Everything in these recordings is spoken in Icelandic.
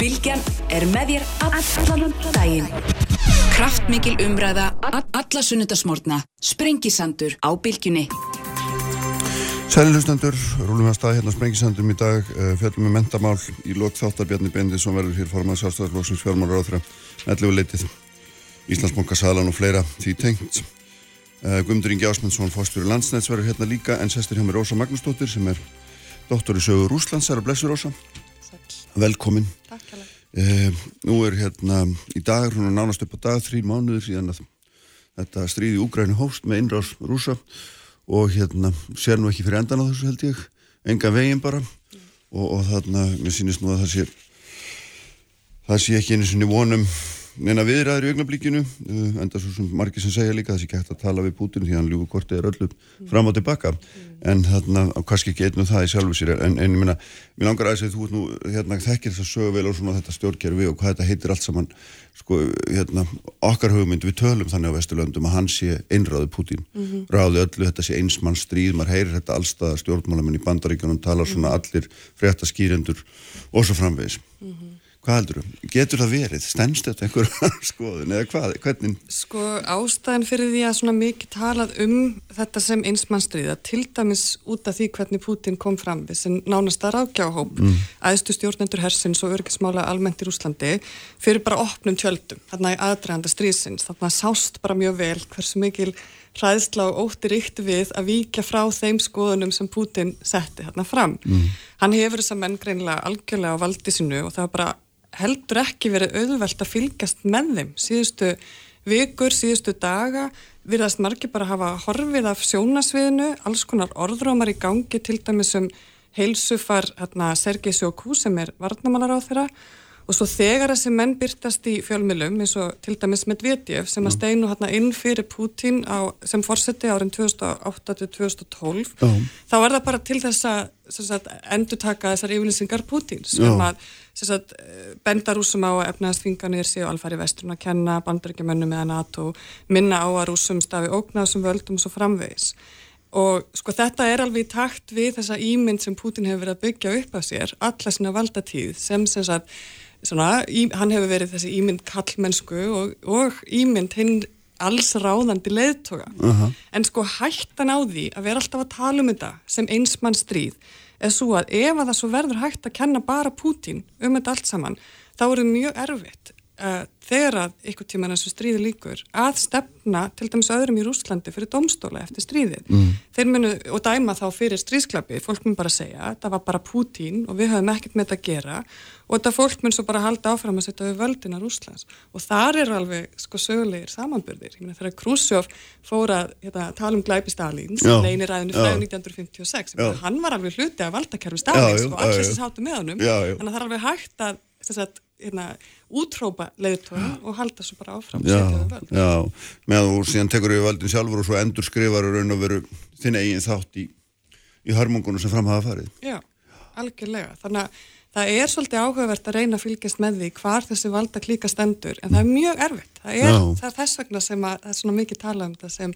Bilgjan er með þér allan daginn. Kraftmikil umræða, alla sunnudasmórna, sprengisandur á Bilginni. Sælilustendur, rúlum við að staða hérna sprengisandum í dag, uh, fjallum við mentamál í lok þáttabjarni bendið sem verður hér formað sjálfstæðarflóksins fjármálar áþra, mellu leitið, Íslandsbónka, Salan og fleira því tengt. Uh, Guðmundur Ingi Ásmundsson, fórstjóri landsnæts, verður hérna líka en sestir hjá mér Rósa Magnúsdóttir sem er doktor í sögu Rúslands, er að blessu Rósa. Velkomin. Uh, nú er hérna í dag, hún er nánast upp á dag, þrý mánuður síðan að þetta stríði úgræni hóst með innrás Rúsa og hérna sér nú ekki fyrir endan á þessu held ég enga veginn bara og, og þarna, mér sýnist nú að það sé það sé ekki einu sinni vonum neina viðræður í augnablíkinu uh, enda svo sem margir sem segja líka það sé ekki hægt að tala við Putin því hann ljúgur kortið er öllu fram og tilbaka en þarna, kannski ekki einn og það í sjálfu sér en, en ég minna, mér langar að segja þú nú hérna þekkir þess að sögu vel og svona þetta stjórnkerfi og hvað þetta heitir allt saman. Sko, hérna, okkar hugmynd við tölum þannig á Vesturlöndum að hann sé einráðu Putin, ráði öllu þetta sé einsmann stríð, maður heyrir þetta allstað stjórnmálamenn í bandaríkjunum tala svona allir hvað heldur þú? Getur það verið? Stennst þetta einhver skoðun eða hvað? Hvernig? Sko ástæðan fyrir því að svona mikið talað um þetta sem einsmannstríða til dæmis út af því hvernig Putin kom fram við sem nánasta rákjáhóp mm. aðstu stjórnendur hersins og örgismála almennt í Rúslandi fyrir bara opnum tjöldum þarna í aðdraganda stríðsins þarna sást bara mjög vel hversu mikil hræðsla og ótti ríkt við að víkja frá þeim skoðunum sem Putin setti þarna fram. Mm. Hann hefur þessa menn greinilega algjörlega á valdi sinu og það var bara heldur ekki verið auðvelt að fylgjast með þeim síðustu vikur, síðustu daga virðast margir bara hafa horfið af sjónasviðinu, alls konar orðrómar í gangi til dæmis um heilsufar hérna, Sergei Sjókú sem er varnamálar á þeirra og svo þegar þessi menn byrtast í fjölmilum eins og til dæmis Medvedev sem að steinu hérna inn fyrir Putin á, sem fórseti árin 2008-2012 þá er það bara til þess að endur taka þessar yfirlýsingar Putin sem að sagt, benda rúsum á að efnaðsfinganir séu alfari vesturinn að kenna bandarækjumönnum eða NATO minna á að rúsum stafi ógnaðsum völdum svo framvegis. Og sko þetta er alveg í takt við þessa ímynd sem Putin hefur verið að byggja upp af sér alla sína valdatíð sem sem sagt svona, í, hann hefur verið þessi ímynd kallmennsku og, og ímynd hinn alls ráðandi leðtoga uh -huh. en sko hættan á því að vera alltaf að tala um þetta sem einsmann stríð er svo að ef að það svo verður hægt að kenna bara Pútín um þetta allt saman þá er það mjög erfitt uh, þegar að ykkur tíman þessu stríði líkur að stefna til dæmis öðrum í Rúslandi fyrir domstóla eftir stríðið. Mm. þeir munu og dæma þá fyrir stríðsklappi fólk mun bara segja, það var bara Pútín og við höfum ekkert með þetta að gera. Og þetta fólk mun svo bara halda áfram að setja við völdina Rúslands og þar eru alveg sko sögulegir samanbyrðir ég meina þegar Krúsjóf fór að hérna, tala um glæpi Stalins neynir ræðinu fræðu 1956 já. hann var alveg hluti af valdakerfi Stalins já, og allir sem sátu með honum. Þannig að það er alveg hægt að hérna, útrópa leiðtóðum og halda svo bara áfram já, já, meðan þú síðan tekur við völdin sjálfur og svo endur skrifar raun og veru þinn eigin þátt í, í hörmungunum sem fram hafa farið. Já, algjörlega, þannig að það er svolítið áhugavert að reyna að fylgjast með því hvar þessi valda klíka stendur en það er mjög erfitt, það er, það er þess vegna sem að, það er svona mikið tala um það sem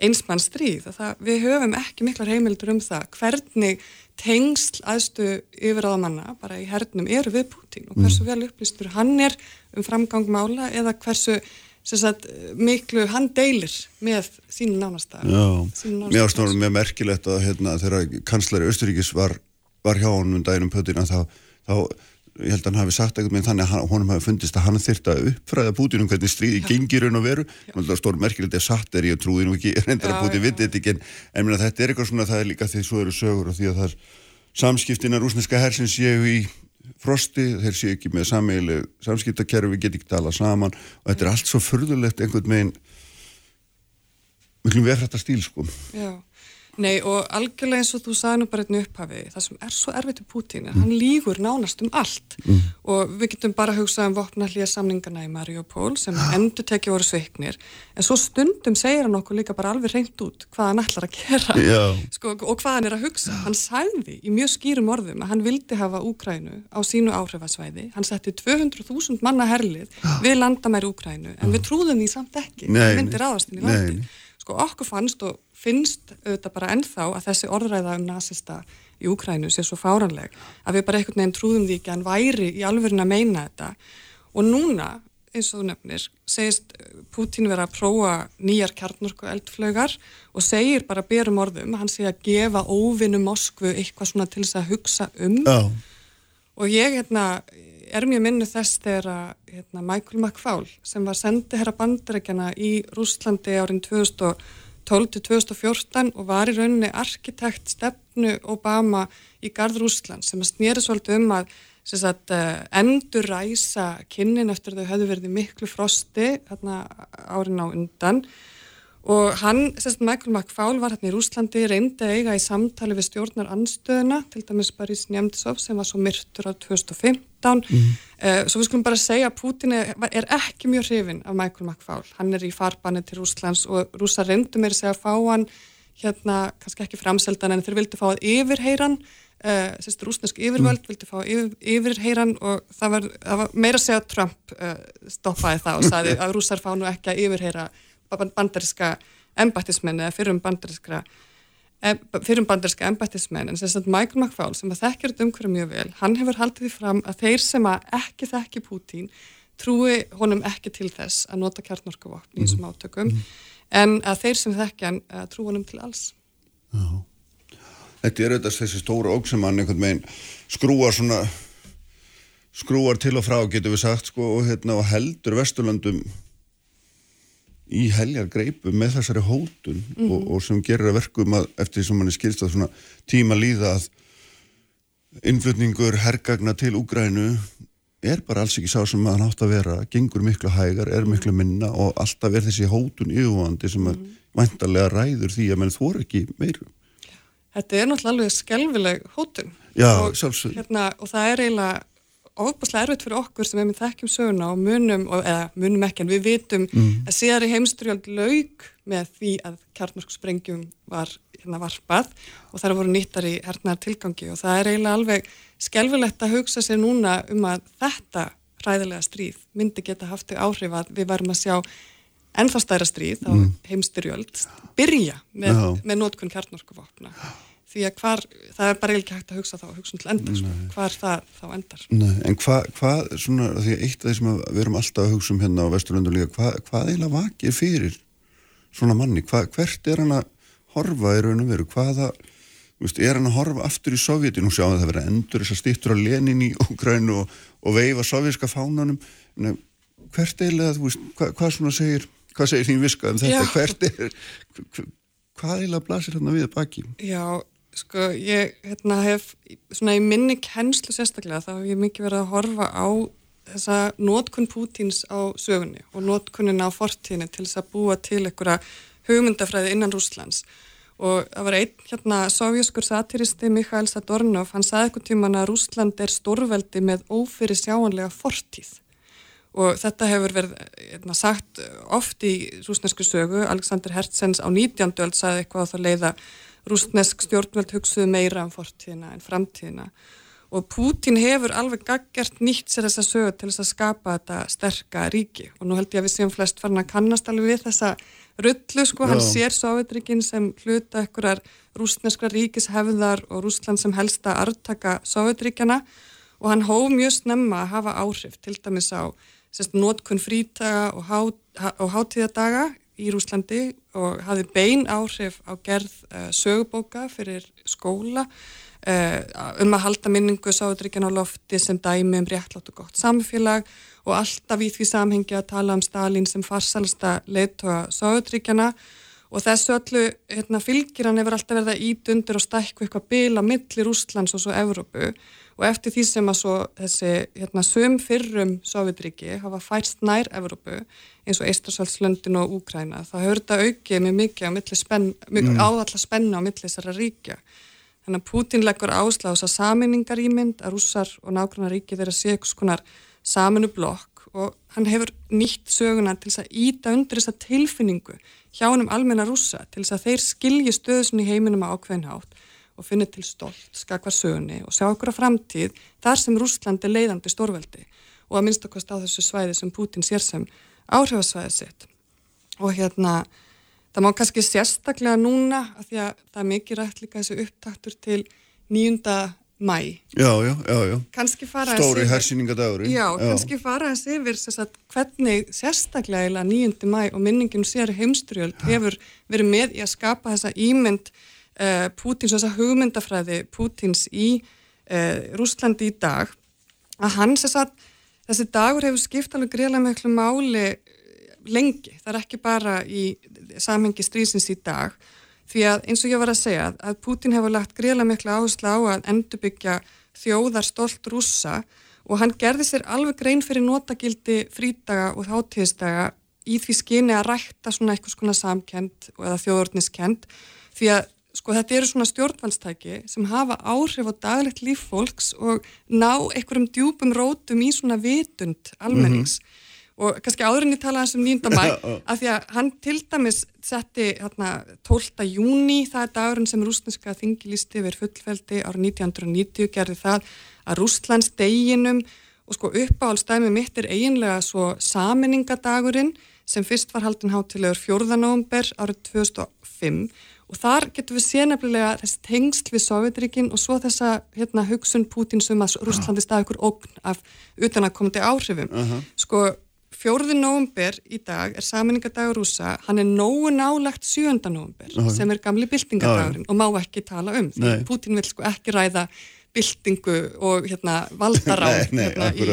einsmann stríð, það, við höfum ekki miklar heimildur um það hvernig tengsl aðstu yfiráðamanna bara í hernum eru við Putin og hversu mm. vel upplýstur hann er um framgangmála eða hversu sagt, miklu hann deilir með sínu nánasta Mér ástofnum mjög merkilegt að hérna, þegar kanslari Östuríkis var, var hjá honum um daginum Putin þá, þá ég held að hann hafi sagt eitthvað með þannig að honum hafi fundist að hann þyrta uppfræða Putin um hvernig stríði gengir raun og veru. Stór merkilegt er satt er ég að trúði nú ekki reyndar að Putin vitið þetta ekki en, en þetta er eitthvað svona það er líka því svo eru sögur og því að það er samskiptina rúsneska hersins séu í frosti þeir séu ekki með sameigileg samskiptakerfi, við getum ekki talað saman og þetta er allt svo förðulegt einhvern veginn miklum verðrættar stíl sko. Já Nei og algjörlega eins og þú sagði nú bara einn upphafi, það sem er svo erfitt um Pútín er mm. hann lígur nánast um allt mm. og við getum bara hugsað um vopnallíja samningana í Mariupol sem ja. endur tekið voru sveiknir en svo stundum segir hann okkur líka bara alveg reynd út hvað hann ætlar að gera ja. sko, og hvað hann er að hugsa. Ja. Hann sagði í mjög skýrum orðum að hann vildi hafa Úkrænu á sínu áhrifasvæði, hann setti 200.000 manna herlið við landamæri Úkrænu en við trúðum því samt ekki, það myndir aðastinn í landi. Sko okkur fannst og finnst auðvitað bara ennþá að þessi orðræða um nazista í Úkrænu sé svo fáranleg að við bara einhvern veginn trúðum því ekki að hann væri í alverðin að meina þetta og núna, eins og þú nefnir segist Putin vera að prófa nýjar kjarnorku eldflögar og segir bara berum orðum, hann segir að gefa óvinnu Moskvu eitthvað svona til þess að hugsa um Já. og ég hérna er mjög minnu þess þegar hérna, Michael McFaul sem var sendið herra bandarækjana í Rúslandi árin 2012-2014 og var í rauninni arkitekt stefnu Obama í Garð Rúsland sem að snýri svolítið um að sagt, uh, endur ræsa kynnin eftir þau höfðu verið miklu frosti hérna, árin á undan og hann, sérst Michael McFaul var hérna í Rúslandi, reyndi að eiga í samtali við stjórnar anstöðuna, til dæmis Barís Njemtsov sem var svo myrtur á 2015 mm. uh, svo við skulum bara segja að Putin er, er ekki mjög hrifin af Michael McFaul, hann er í farbanni til Rúslands og rúsa reyndu mér að segja að fá hann hérna, kannski ekki framseldan en þeir vildi fá að yfirheyran Uh, sérst rúsnesk yfirvöld mm. vildi fá yfir, yfirheyran og það var, það var meira að segja að Trump uh, stoppaði það og saði að rúsar fá nú ekki að yfirheyra bandariska embættismenn eða fyrrum bandariska fyrrum bandariska embættismenn en að Michael McFaul sem að þekkir þetta umhverju mjög vel hann hefur haldið því fram að þeir sem að ekki þekki Pútín trúi honum ekki til þess að nota kjarnorkuvopn í þessum mhm. átökum mm. en að þeir sem þekki hann trú honum til alls Já. Þetta er auðvitað þessi stóra óg sem hann einhvern veginn skrúar svona skrúar til og frá getur við sagt sko og, hérna, og heldur Vesturlandum í heljar greipu með þessari hótun mm -hmm. og, og sem gerir að verkum að eftir því sem mann er skilst að svona tíma líða að innflutningur herrgagna til Úgrænu er bara alls ekki sá sem maður nátt að vera gengur miklu hægar, er miklu minna og alltaf er þessi hótun yfirvandi sem að mm vantarlega ræður því að mann þór ekki meiru. Þetta er náttúrulega alveg skelvileg hótun Já, og, hérna, og það er eiginlega ofbúslega erfitt fyrir okkur sem með þekkjum söguna og munum, eða munum ekki en við vitum mm. að síðar í heimsturjöld laug með því að kjarnmörgsprengjum var hérna varpað og þar voru nýttar í hernaðar tilgangi og það er eiginlega alveg skelvilegt að hugsa sér núna um að þetta ræðilega stríð myndi geta haft þau áhrif að við varum að sjá ennþá stæra stríð á mm. heimsturjöld byrja með, með nótkunn kjarnmörguvopna því að hvar, það er bara ekki hægt að hugsa þá hugsa til enda, sko, hvar það þá endar. Nei, En hvað, hva, svona því að eitt af því sem við erum alltaf að hugsa um hérna á Vesturlundu líka, hvað hva eiginlega vakir fyrir svona manni, hva, hvert er hann að horfa í raun og veru, hvaða veist, er hann að horfa aftur í Sovjetinu og sjá að það verða endur þess að stýttur á Lenin í Ukrænu og, og veifa sovjerska fánanum. Nei, hvert eiginlega, þú veist, hvað svona segir hvað segir þín viska um þetta, Já. hvert er hvað eiginlega blasir hérna við baki? Já, Sko ég hérna, hef svona í minni kennslu sérstaklega þá hef ég mikið verið að horfa á þessa nótkunn Pútins á sögunni og nótkunnin á fortíðinni til þess að búa til einhverja hugmyndafræði innan Rúslands og það var einn hérna sovjaskur satiristi Mikhail Sadornov, hann saði eitthvað tíman að Rúsland er stórveldi með ófyrir sjáanlega fortíð og þetta hefur verið hérna, sagt oft í rúsnesku sögu, Alexander Hertzens á 19. öll saði eitthvað að það leiða rústnesk stjórnveld hugsuðu meira um fortíðina en framtíðina. Og Pútin hefur alveg gaggert nýtt sér þessa sögur til þess að skapa þetta sterka ríki. Og nú held ég að við séum flest farin að kannast alveg við þessa rullu sko, Já. hann sér Sovjetrikin sem hluta ekkurar rústneskra ríkishefðar og Rústland sem helsta artaka Sovjetrikjana og hann hóf mjög snemma að hafa áhrif til dæmis á sérst, nótkunn frítaga og, há, og hátíðadaga í Rúslandi og hafði bein áhrif á gerð uh, sögubóka fyrir skóla uh, um að halda minningu sáðuríkjan á lofti sem dæmi um réttlátt og gott samfélag og alltaf í því samhengi að tala um Stalin sem farsalsta leittoga sáðuríkjana og þessu öllu hérna, fylgir hann hefur alltaf verið að ítundur og stækku eitthvað bila millir Rúslands og svo Evrópu og eftir því sem að svo þessi hérna, söm fyrrum Sovjetríki hafa færst nær Evrópu eins og Eistræsvaldslöndin og Úkræna þá hefur þetta aukið með mikið spenn, mm. áallar spenna á milli þessara ríkja. Þannig að Putin leggur áslás að saminningar ímynd að rússar og nákvæmna ríki þeirra sé eitthvað skonar saminu blokk og hann hefur nýtt söguna til þess að íta undir þessa tilfinningu hjá hann um almenna rússa til þess að þeir skilji stöðusin í heiminum á ákveðinhátt og finna til stolt, skakvar sögunni og sjá okkur á framtíð þar sem Rúsland er leiðandi stórveldi og að minnstakost á þessu svæði sem Putin sér sem áhrifasvæði sitt. Og hérna, það má kannski sérstaklega núna að því að það er mikið rætt líka þessu upptaktur til 9. mæ. Já, já, já, já. Kanski fara Stóri hersýningadagurinn. Já, já, kannski fara að sefir sagt, hvernig sérstaklega 9. mæ og minningin sér heimsturjöld hefur verið með í að skapa þessa ímynd uh, Pútins og þessa hugmyndafræði Pútins í uh, Rúslandi í dag að hans er satt, þessi dagur hefur skipt alveg greiðlega miklu máli lengi, það er ekki bara í samhengi strísins í dag því að eins og ég var að segja að Putin hefur lagt greiðlega miklu áherslu á að endurbyggja þjóðar stolt rússa og hann gerði sér alveg grein fyrir notagildi frídaga og þáttíðsdaga í því skyni að rækta svona eitthvað svona samkend eða þjóðorniskend því að sko þetta eru svona stjórnvaldstæki sem hafa áhrif á daglegt líf fólks og ná einhverjum djúpum rótum í svona vitund almennings mm -hmm. Og kannski áðurinn ég talaði um nýnda mæ að því að hann til dæmis setti hérna 12. júni það er dagurinn sem rúsneska þingilisti verið fullveldi árið 1990 gerði það að Rúslands deginum og sko uppáhaldstæmi mitt er eiginlega svo saminningadagurinn sem fyrst var haldin hátilegur 4. november árið 2005 og þar getur við sé nefnilega þessi tengsl við Sovjetríkin og svo þessa hérna, hugsun Pútin sem um að Rúslandi stað ykkur ógn af utanakomandi áhrifum. Uh -huh. Sko, fjórði nógumber í dag er saminningardagur rúsa, hann er nógu nálagt sjönda nógumber uh -huh. sem er gamli byltingadagurinn og má ekki tala um því. Pútin vil sko ekki ræða byltingu og hérna, valdaráð hérna, í,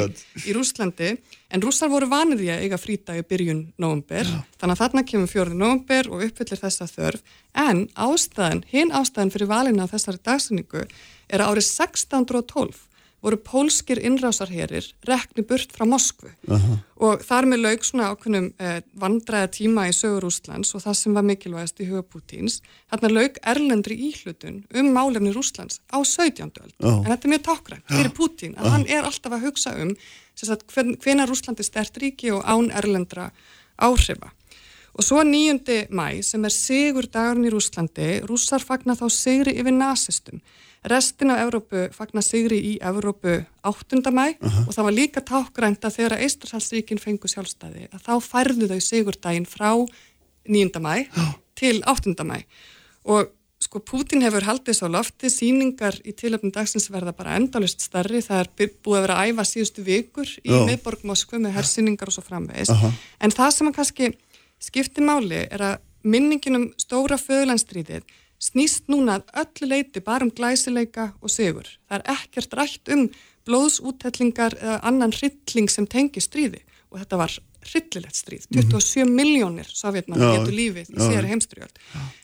í Rúslandi en rússar voru vanið í að eiga frítagi byrjun nógumber, þannig að þarna kemur fjórið nógumber og uppfyllir þessa þörf. En ástæðan, hinn ástæðan fyrir valina á þessari dagsinningu er árið 1612 voru pólskir innrásarherir rekni burt frá Moskvu uh -huh. og þar með laug svona ákveðnum eh, vandræða tíma í sögur Úslands og það sem var mikilvægast í huga Pútins þarna laug erlendri íhlutun um málefni Úslands á 17. öld uh -huh. en þetta er mjög tákrænt fyrir Pútin að uh -huh. hann er alltaf að hugsa um hvena Úsland er stert ríki og án erlendra áhrifa Og svo 9. mæ sem er sigur dagurinn í Rúslandi, rússar fagnar þá sigri yfir nazistum Restin af Evrópu fagnar sigri í Evrópu 8. mæ uh -huh. og það var líka tákgrænt að þegar Eistursalsríkin fengu sjálfstæði að þá færðu þau sigurdaginn frá 9. mæ uh. til 8. mæ og sko Pútin hefur haldið svo lofti síningar í tilöfnum dagsins verða bara endalust starri, það er búið að vera að æfa síðustu vikur í uh. miðborg Moskva með hersýningar og svo framvegis -huh. en það sem kannski skipti máli er að minningin um stóra föðlandstríðið snýst núna öllu leiti bara um glæsileika og sigur. Það er ekkert rætt um blóðsúttellingar eða annan hrylling sem tengi stríði og þetta var hryllilegt stríð. 27 mm -hmm. miljónir sovjetmann getur lífið í sér heimstriöld.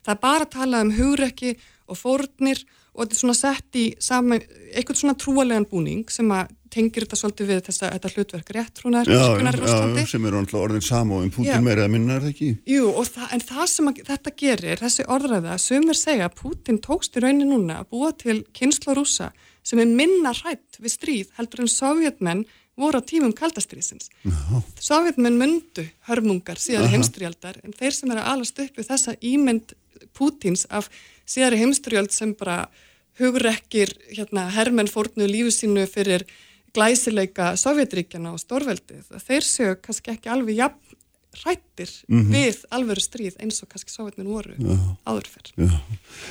Það er bara að tala um hugrekki og fórnir og þetta er svona sett í sama, eitthvað svona trúalegan búning sem að tengir þetta svolítið við þessa, þetta hlutverk réttrúnar já, sem eru orðin sama og um Putin meira eða minna er það ekki? Jú, það, en það sem að, þetta gerir, þessi orðræða sem er segja að Putin tókst í raunin núna að búa til kynsla rúsa sem er minna hrætt við stríð heldur en sovjetmenn voru á tímum kaldastriðsins sovjetmenn myndu hörmungar síðan heimstrialdar en þeir sem eru að alast upp við þessa ímynd Putins af síðari heimstriald sem bara hugrekkir hérna, hermenn fórnu lífu sínu fyrir glæsileika Sovjetríkjana og Stórveldið þeir séu kannski ekki alveg jafn rættir mm -hmm. við alveru stríð eins og kannski Sovjetmin voru áðurferð.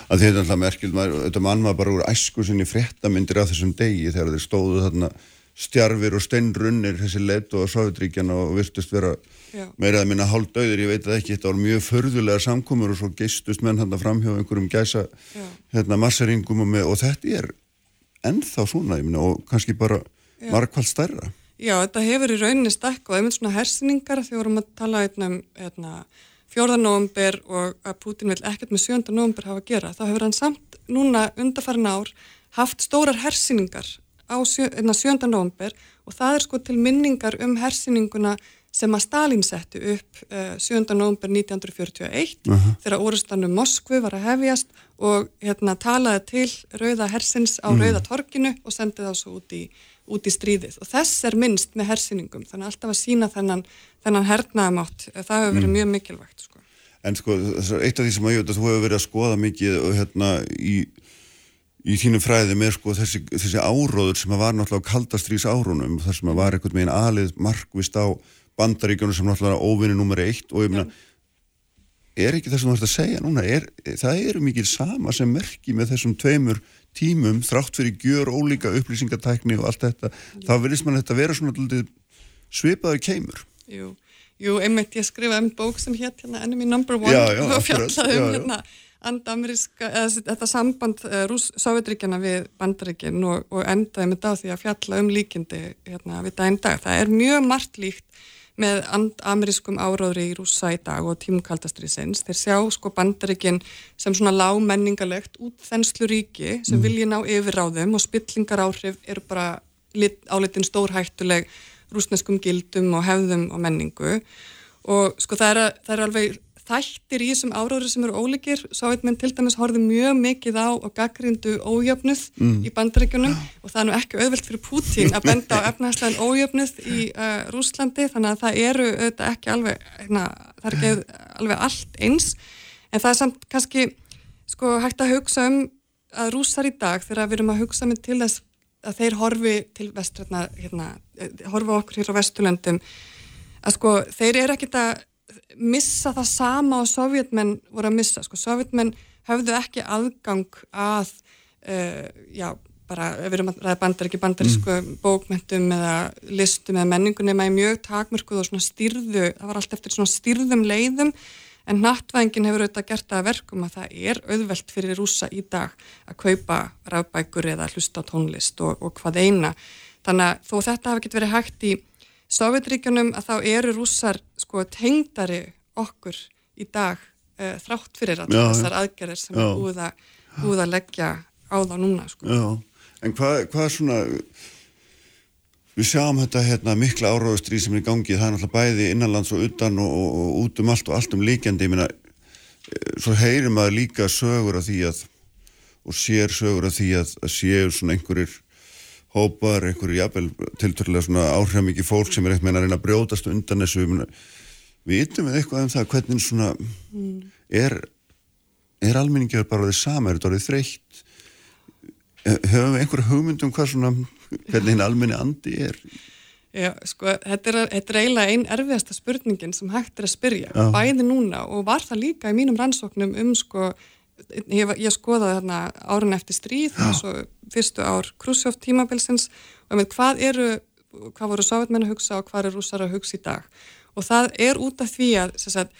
Að þetta er alltaf merkild, þetta mann var bara úr æsku sinni fréttamindir af þessum degi þegar þeir stóðu þarna stjarfir og steinrunnir þessi leitt og Sovjetríkjana og virtust vera Já. meira að minna hálf döður, ég veit að ekki, þetta var mjög förðulega samkomur og svo geistust menn hann fram hjá einhverjum gæsa hérna, massaringum og, með, og þetta er ennþá svona, ég minna, og kannski bara margkvælt stærra. Já, þetta hefur í rauninni stakk og einmitt svona hersinningar því vorum að tala um hérna, fjórðanóumber og að Putin vil ekkert með sjöndanóumber hafa að gera. Þá hefur hann samt núna undarfærin ár haft stórar hersinningar á hérna, sjöndanóumber og það er sko til minningar um hersinninguna sem að Stalin setti upp uh, 7. november 1941 uh -huh. þegar orustanum Moskvu var að hefjast og hérna, talaði til rauða hersins á. -huh. rauða torkinu og sendið það svo út í út í stríðið og þess er minnst með hersyningum þannig alltaf að sína þennan, þennan hernaðamátt, það hefur verið mm. mjög mikilvægt sko. En sko, eitt af því sem að ég veit að þú hefur verið að skoða mikið hérna í, í þínum fræði með sko þessi, þessi áróður sem að var náttúrulega kaldastrís árunum þar sem að var einhvern veginn alið markvist á bandaríkjunum sem náttúrulega óvinni nummer eitt og ég meina er ekki það sem þú ætti að segja núna, er, það eru mikið sama sem merki með þessum tveimur tímum þrátt fyrir gjör ólíka upplýsingatækni og allt þetta, mm. þá verðist mann þetta vera svona svipaður keimur. Jú, jú, einmitt ég skrifaði um bók sem hétt hérna Enemy Number One já, já, og fjallaði um hérna andameriska, eða þetta samband uh, eh, Sávetríkjana við bandaríkin og, og endaði með það því að fjalla um líkindi hérna við daginn dag. Það er mjög margt líkt með amerískum áráðri í rúsa í dag og tímukaldastriðsins. Þeir sjá sko bandaríkin sem svona lágmenningalegt út þenslu ríki sem mm. vilja ná yfir á þeim og spillingar áhrif eru bara áleitin stórhættuleg rúsneskum gildum og hefðum og menningu og sko það er, það er alveg þættir í þessum áráður sem eru ólíkir. Sovjetmenn til dæmis horfið mjög mikið á og gaggrindu ójöfnuð mm. í bandaríkunum og það er nú ekki auðvelt fyrir Putin að benda á efnaðslegin ójöfnuð í uh, Rúslandi þannig að það eru auðvitað ekki alveg hérna, það er ekki alveg allt eins. En það er samt kannski sko hægt að hugsa um að rúsar í dag þegar við erum að hugsa með til þess að þeir horfi til vestræna hérna, horfa okkur hér á Vesturlöndum að sko þeir eru ekkit að missa það sama og sovjetmenn voru að missa, sko, sovjetmenn höfðu ekki aðgang að uh, já, bara við erum að ræða bandar, ekki bandarísku mm. bókmentum eða listum eða menningunum að mjög takmörkuð og svona styrðu það var allt eftir svona styrðum leiðum en nattvæðingin hefur auðvitað gert að verkum að það er auðvelt fyrir rúsa í dag að kaupa rafbækur eða hlusta tónlist og, og hvað eina þannig að þó þetta hafi ekkert verið hægt í Sovjetríkjunum að þá eru rússar sko tengdari okkur í dag uh, þrátt fyrir að þessar aðgerðir sem er búið að, búið að leggja á þá núna sko. Já, en hvað, hvað er svona við sjáum þetta hérna, mikla áráðustrið sem er í gangi það er náttúrulega bæði innanlands og utan og, og, og út um allt og allt um líkjandi. Ég meina, eh, svo heyrum að líka sögur af því að og sér sögur af því að, að séu svona einhverjir hópar, einhverju jafnvel tilturlega svona áhrifamikið fólk sem er eitthvað að reyna að brjótast undan þessu við yttum við eitthvað um það hvernig svona mm. er, er almenningjör bara því sama, er þetta orðið þreytt höfum við einhverju hugmyndum hvað svona, hvernig hinn almenni andi er Já, sko, þetta er, þetta er eiginlega einn erfiðasta spurningin sem hægt er að spyrja, Já. bæði núna og var það líka í mínum rannsóknum um sko ég, ég skoðaði þarna árun eftir stríð fyrstu ár Krusjóf tímabilsins og með hvað eru hvað voru sovjetmenn að hugsa og hvað eru rúsar að hugsa í dag? Og það er út af því að sagt,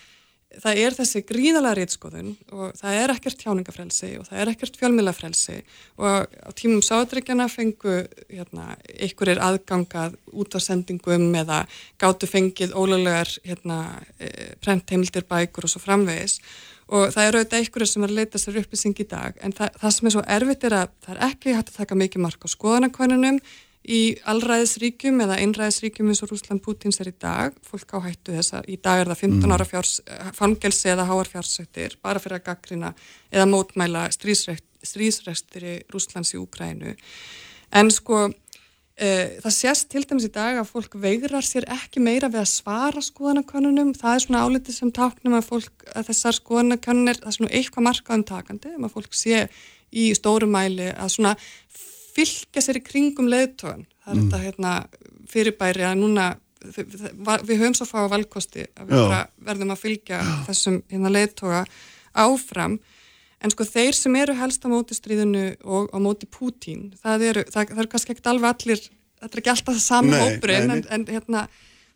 það er þessi gríðalega reytskoðun og það er ekkert tjáningafrelsi og það er ekkert fjölmilafrelsi og á tímum sáðryggjana fengu hérna, er aðgangað út á sendingum eða gáttu fengið ólulegar hérna, e, prentheimildir bækur og svo framvegis og það eru auðvitað einhverju sem er að leita sér upplýsing í dag. En það, það sem er svo erfitt er að það er ekki hægt að taka mikið mark á skoðanakonunum í allræðisríkjum eða einræðisríkjum eins og Rúsland Pútins er í dag. Fólk áhættu þess að í dag er það 15 mm. ára fjárs, fangelsi eða háar fjársættir bara fyrir að gaggrina eða mótmæla strísrestir í Rúslands í Úkrænu en sko Eh, það sést til dæmis í dag að fólk veigrar sér ekki meira við að svara skoðanakonunum, það er svona álitið sem táknum að, fólk, að þessar skoðanakonunir, það er svona eitthvað markaðum takandi, að fólk sé í stórumæli að svona fylgja sér í kringum leðtóðan, það er mm. þetta hérna, fyrirbæri að núna, við höfum svo fá valkosti að við verðum að fylgja þessum hérna, leðtóða áfram En sko þeir sem eru helst á móti stríðinu og á móti Pútín, það eru, það, það eru kannski ekkert alveg allir, þetta er ekki alltaf það sami hópurinn, en, en hérna,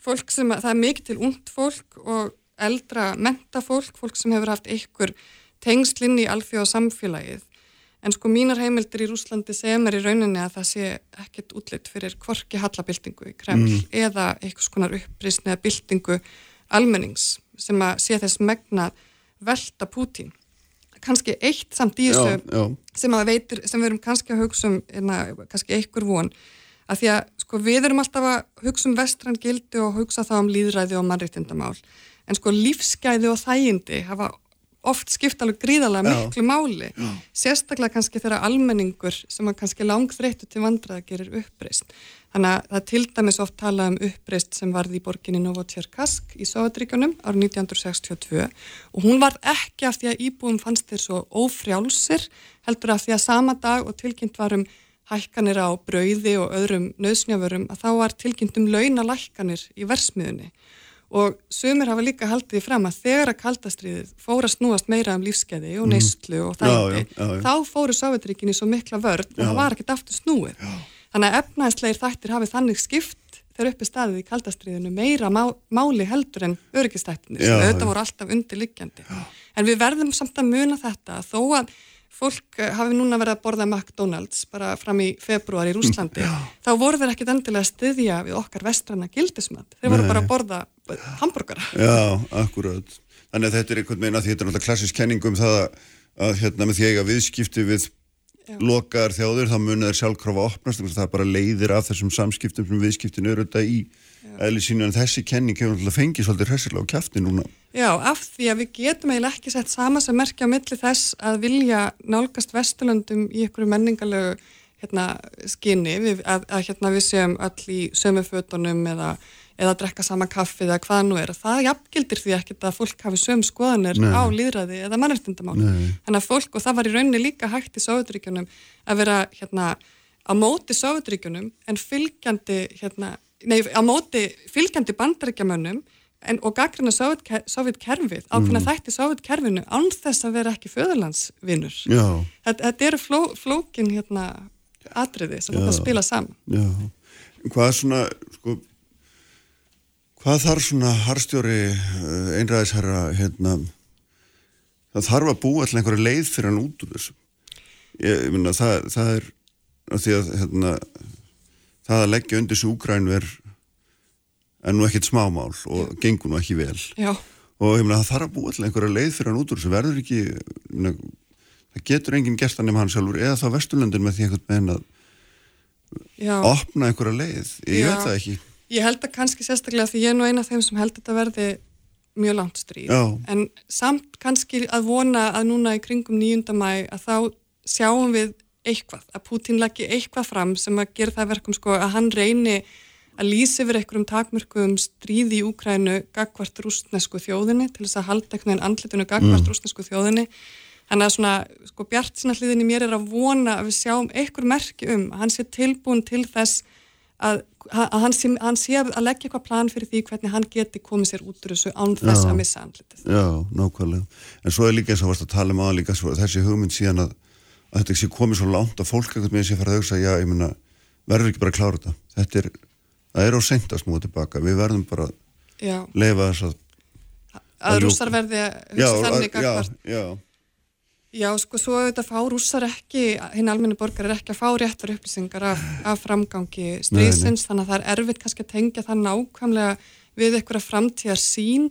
fólk sem, það er mikið til ungt fólk og eldra mentafólk, fólk sem hefur haft einhver tengslinn í alþjóða samfélagið. En sko mínar heimildir í Rúslandi segja mér í rauninni að það sé ekkert útlitt fyrir kvorki hallabildingu í Kreml mm. eða einhvers konar upprisni eða bildingu almennings sem að sé þess megna velta Pútín kannski eitt samt í þessu já, já. sem að veitir, sem við erum kannski að hugsa um einna, kannski einhver von að því að sko við erum alltaf að hugsa um vestrann gildi og hugsa þá um líðræði og mannriktindamál en sko lífsgæði og þægindi hafa oft skipt alveg gríðarlega miklu já, máli já. sérstaklega kannski þegar almenningur sem er kannski langþreyttu til vandraða gerir uppreist þannig að það til dæmis oft tala um uppreist sem varði í borginni Novotjerkask í Sovjetríkanum árið 1962 og hún var ekki af því að íbúum fannst þeir svo ófrjálsir heldur af því að sama dag og tilkynnt varum hækkanir á brauði og öðrum nöðsnjaförum að þá var tilkynnt um launalækkanir í versmiðunni og sumir hafa líka haldið fram að þegar að kaldastriðið fóra snúast meira um lífskeiði og neyslu og þætti, þá fóru Sovjetríkinni svo mikla vörð og það var ekkert aftur snúið. Já. Þannig að efnaðsleir þættir hafið þannig skipt þegar uppi staðið í kaldastriðinu meira má, máli heldur en öryggistættinir sem auðvitað voru alltaf undirliggjandi. En við verðum samt að muna þetta þó að fólk eh, hafi núna verið að borða McDonalds bara fram í februar í Rúslandi Já. þá voru þeir ekkit endilega styðja við okkar vestrana gildismat. Þeir voru bara að borða hambúrgara Já, akkurat. Þannig að þetta er einhvern veginn að þetta er náttúrulega klassisk kenning um það að hérna með því eiga viðskipti við Já. lokaðar þjóður þá munir þeir sjálfkráfa að opnast það bara leiðir af þessum samskiptum sem viðskiptin eru þetta í eðli sínu en þessi kenning hefur náttúrulega fengið svolítið hressilega á kæfti núna Já, af því að við getum eiginlega ekki sett sama sem merkja á milli þess að vilja nálgast Vesturlandum í einhverju menningalegu hérna, skinni, við, að, að hérna, við séum öll í sömufötunum eða, eða að drekka sama kaffi eða hvað nú er. Það jafngildir því ekki að fólk hafi söm skoðanir Nei. á líðræði eða mannartindamáli. Þannig að fólk, og það var í rauninni líka hægt í Sovjetríkjunum að vera hérna, á móti Sovjetríkjunum en fylgjandi, hérna, nei, á móti fylgjandi bandaríkjamönnum en, og gaggrina sovjetkerfið ákveðna mm. þætti sovjetkerfinu án þess að vera ekki föðurlandsvinnur þetta, þetta eru fló, flókin hérna atriði sem þetta spila saman. Já. Hvað er svona sko, hvað þarf svona harstjóri eh, einræðisherra hérna það þarf að búa allir einhverju leið fyrir hann út úr þessu? Ég, ég minna það, það er því að hérna það að leggja undir þessu úgrænver en nú ekkert smámál og gengur nú ekki vel. Já. og ég meina það þarf að búa til einhverja leið fyrir hann út úr þessu. Verður ekki meina, það getur enginn gestan nema hann sjálfur eða þá Vesturlundin með því einhvern veginn að Já. opna einhverja leið. Ég Já. veit það ekki. Ég held að kannski sérstaklega því ég er nú eina af þeim sem held að þetta verði mjög langt stríð. En samt kannski að vona að núna í kringum nýjundamæ að þá sjáum við eitthvað, að Putin leggja eitthvað fram sem að gera það verkum sko að hann reyni að lýsa yfir einhverjum takmörkuðum stríði í Úkrænu gagvart rústnesku þjóðinni til þess að halda einhvern veginn andlitinu gagvart mm. rústnesku þjóðinni þannig að svona sko bjart sína hliðinni mér er að vona að við sjáum einhver merki um að hann sé tilbúin til þess að, að hann, sé, hann sé að leggja eitthvað plan fyrir því hvernig hann geti komið sér út úr þessu án þess að missa andlitið. Já, nákvæmlega. En svo er líka eins og varst að tala um aðan líka svo, þessi hugmynd síðan að, að þetta sé komið svo langt að fólk ekkert með þessi fara að hugsa, já, ég menna verður ekki bara að klára þetta. Þetta er það er á seint að smúa tilbaka. Við verðum bara að leifa þess að að rússar verði að hugsa þannig já, já. já, sko, svo auðvitað fá rússar ekki, hinn almenni borgar er ekki að fá réttar upplýsingar af, af framgangi stríðsins, þannig að það er erfitt kannski að tengja það nákvæmlega við einhverja framtíðar sín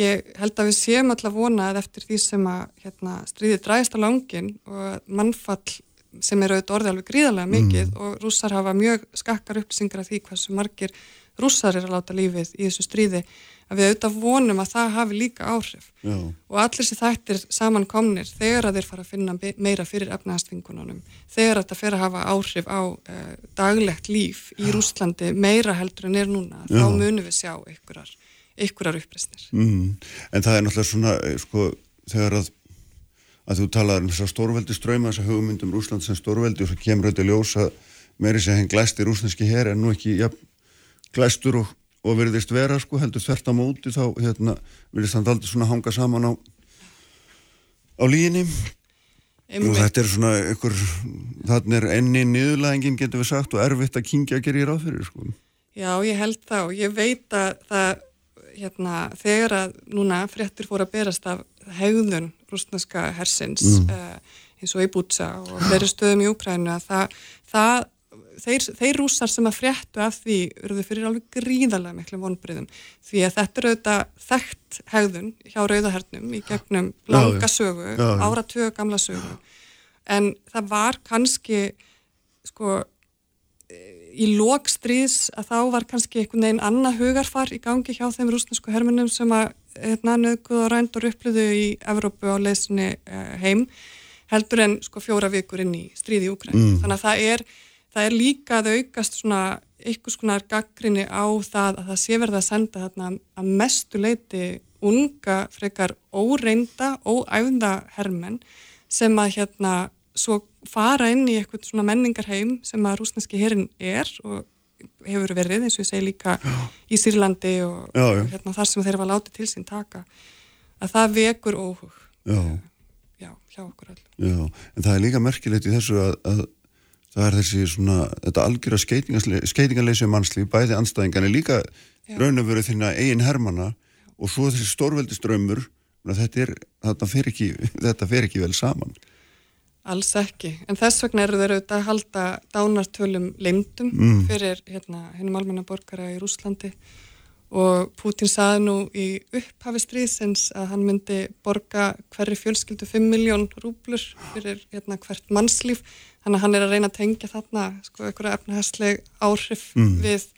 ég held að við séum alltaf vonað eftir því sem að hérna, stríði dræst á langin og mannfall sem eru auðvitað orðið alveg gríðarlega mikið mm. og rússar hafa mjög skakkar upplýsingar af því hversu margir rússar er að láta lífið í þessu stríði að við auðvitað vonum að það hafi líka áhrif Já. og allir sem þættir samankomnir þegar að þeir fara að finna meira fyrir efnaðastvingununum, þegar að það fer að hafa áhrif á uh, daglegt líf í. Rússlandi meira heldur en er núna, Já. þá munum við sjá ykkurar, ykkurar upplýsnir mm. En það er náttúrulega svona eh, sko, þegar að að þú talaður um þessar stórveldi ströyma, þessar hugmyndum Rúsland sem stórveldi og svo kemur þetta ljósa meiri sem henn glæstir rúsneski hér en nú ekki ja, glæstur og, og verðist vera sko, heldur þvert á móti þá hérna, verðist hann aldrei svona hanga saman á á líginni og þetta er svona ykkur, þannig er enni niðurlæðingin getur við sagt og erfitt að kingja gera í ráðfyrir sko. Já, ég held þá, ég veit að það hérna, þegar að núna fréttir fór að berast af hegðun rúsneska hersins mm. uh, eins og í Bútsa og fleiri stöðum í Úkrænu að það, það þeir, þeir rúsar sem að fréttu af því eruðu fyrir alveg gríðarlega miklu vonbriðum því að þetta eru auðvitað þekkt hegðun hjá rauðahernum í gegnum langa sögu, áratögu gamla sögu. En það var kannski sko í lókstríðs að þá var kannski einhvern veginn annað hugarfar í gangi hjá þeim rúsnesku hermunum sem að hérna, nöðguð og rænd og röppluðu í Evrópu á leysinni eh, heim heldur en sko fjóra vikur inn í stríði í Úkræn. Mm. Þannig að það er, það er líka að aukast svona eitthvað svona gaggrinni á það að það sé verða að senda þarna að mestu leiti unga frekar óreinda, óæfnda hermenn sem að hérna svo fara inn í eitthvað svona menningarheim sem að rúsneski herin er og hefur verið eins og ég segi líka já. í Sýrlandi og, já, og hérna, þar sem þeir var látið til sín taka að það vekur óhug. Já, hjá okkur Já, en það er líka merkilegt í þessu að, að það er þessi svona, þetta algjör að skeitingarleysi um mannslíf, bæði anstæðingan er líka raun og verið þína eigin hermana og svo þessi stórveldiströmmur þetta, þetta fer ekki vel saman Alls ekki, en þess vegna eru þeir auðvitað að halda dánartölum leimdum mm. fyrir hérna hennum almenna borgara í Rúslandi og Putin saði nú í upphafi stríðsins að hann myndi borga hverju fjölskyldu 5 miljón rúblur fyrir hérna hvert mannslíf þannig að hann er að reyna að tengja þarna sko einhverja efnahæsleg áhrif mm. við,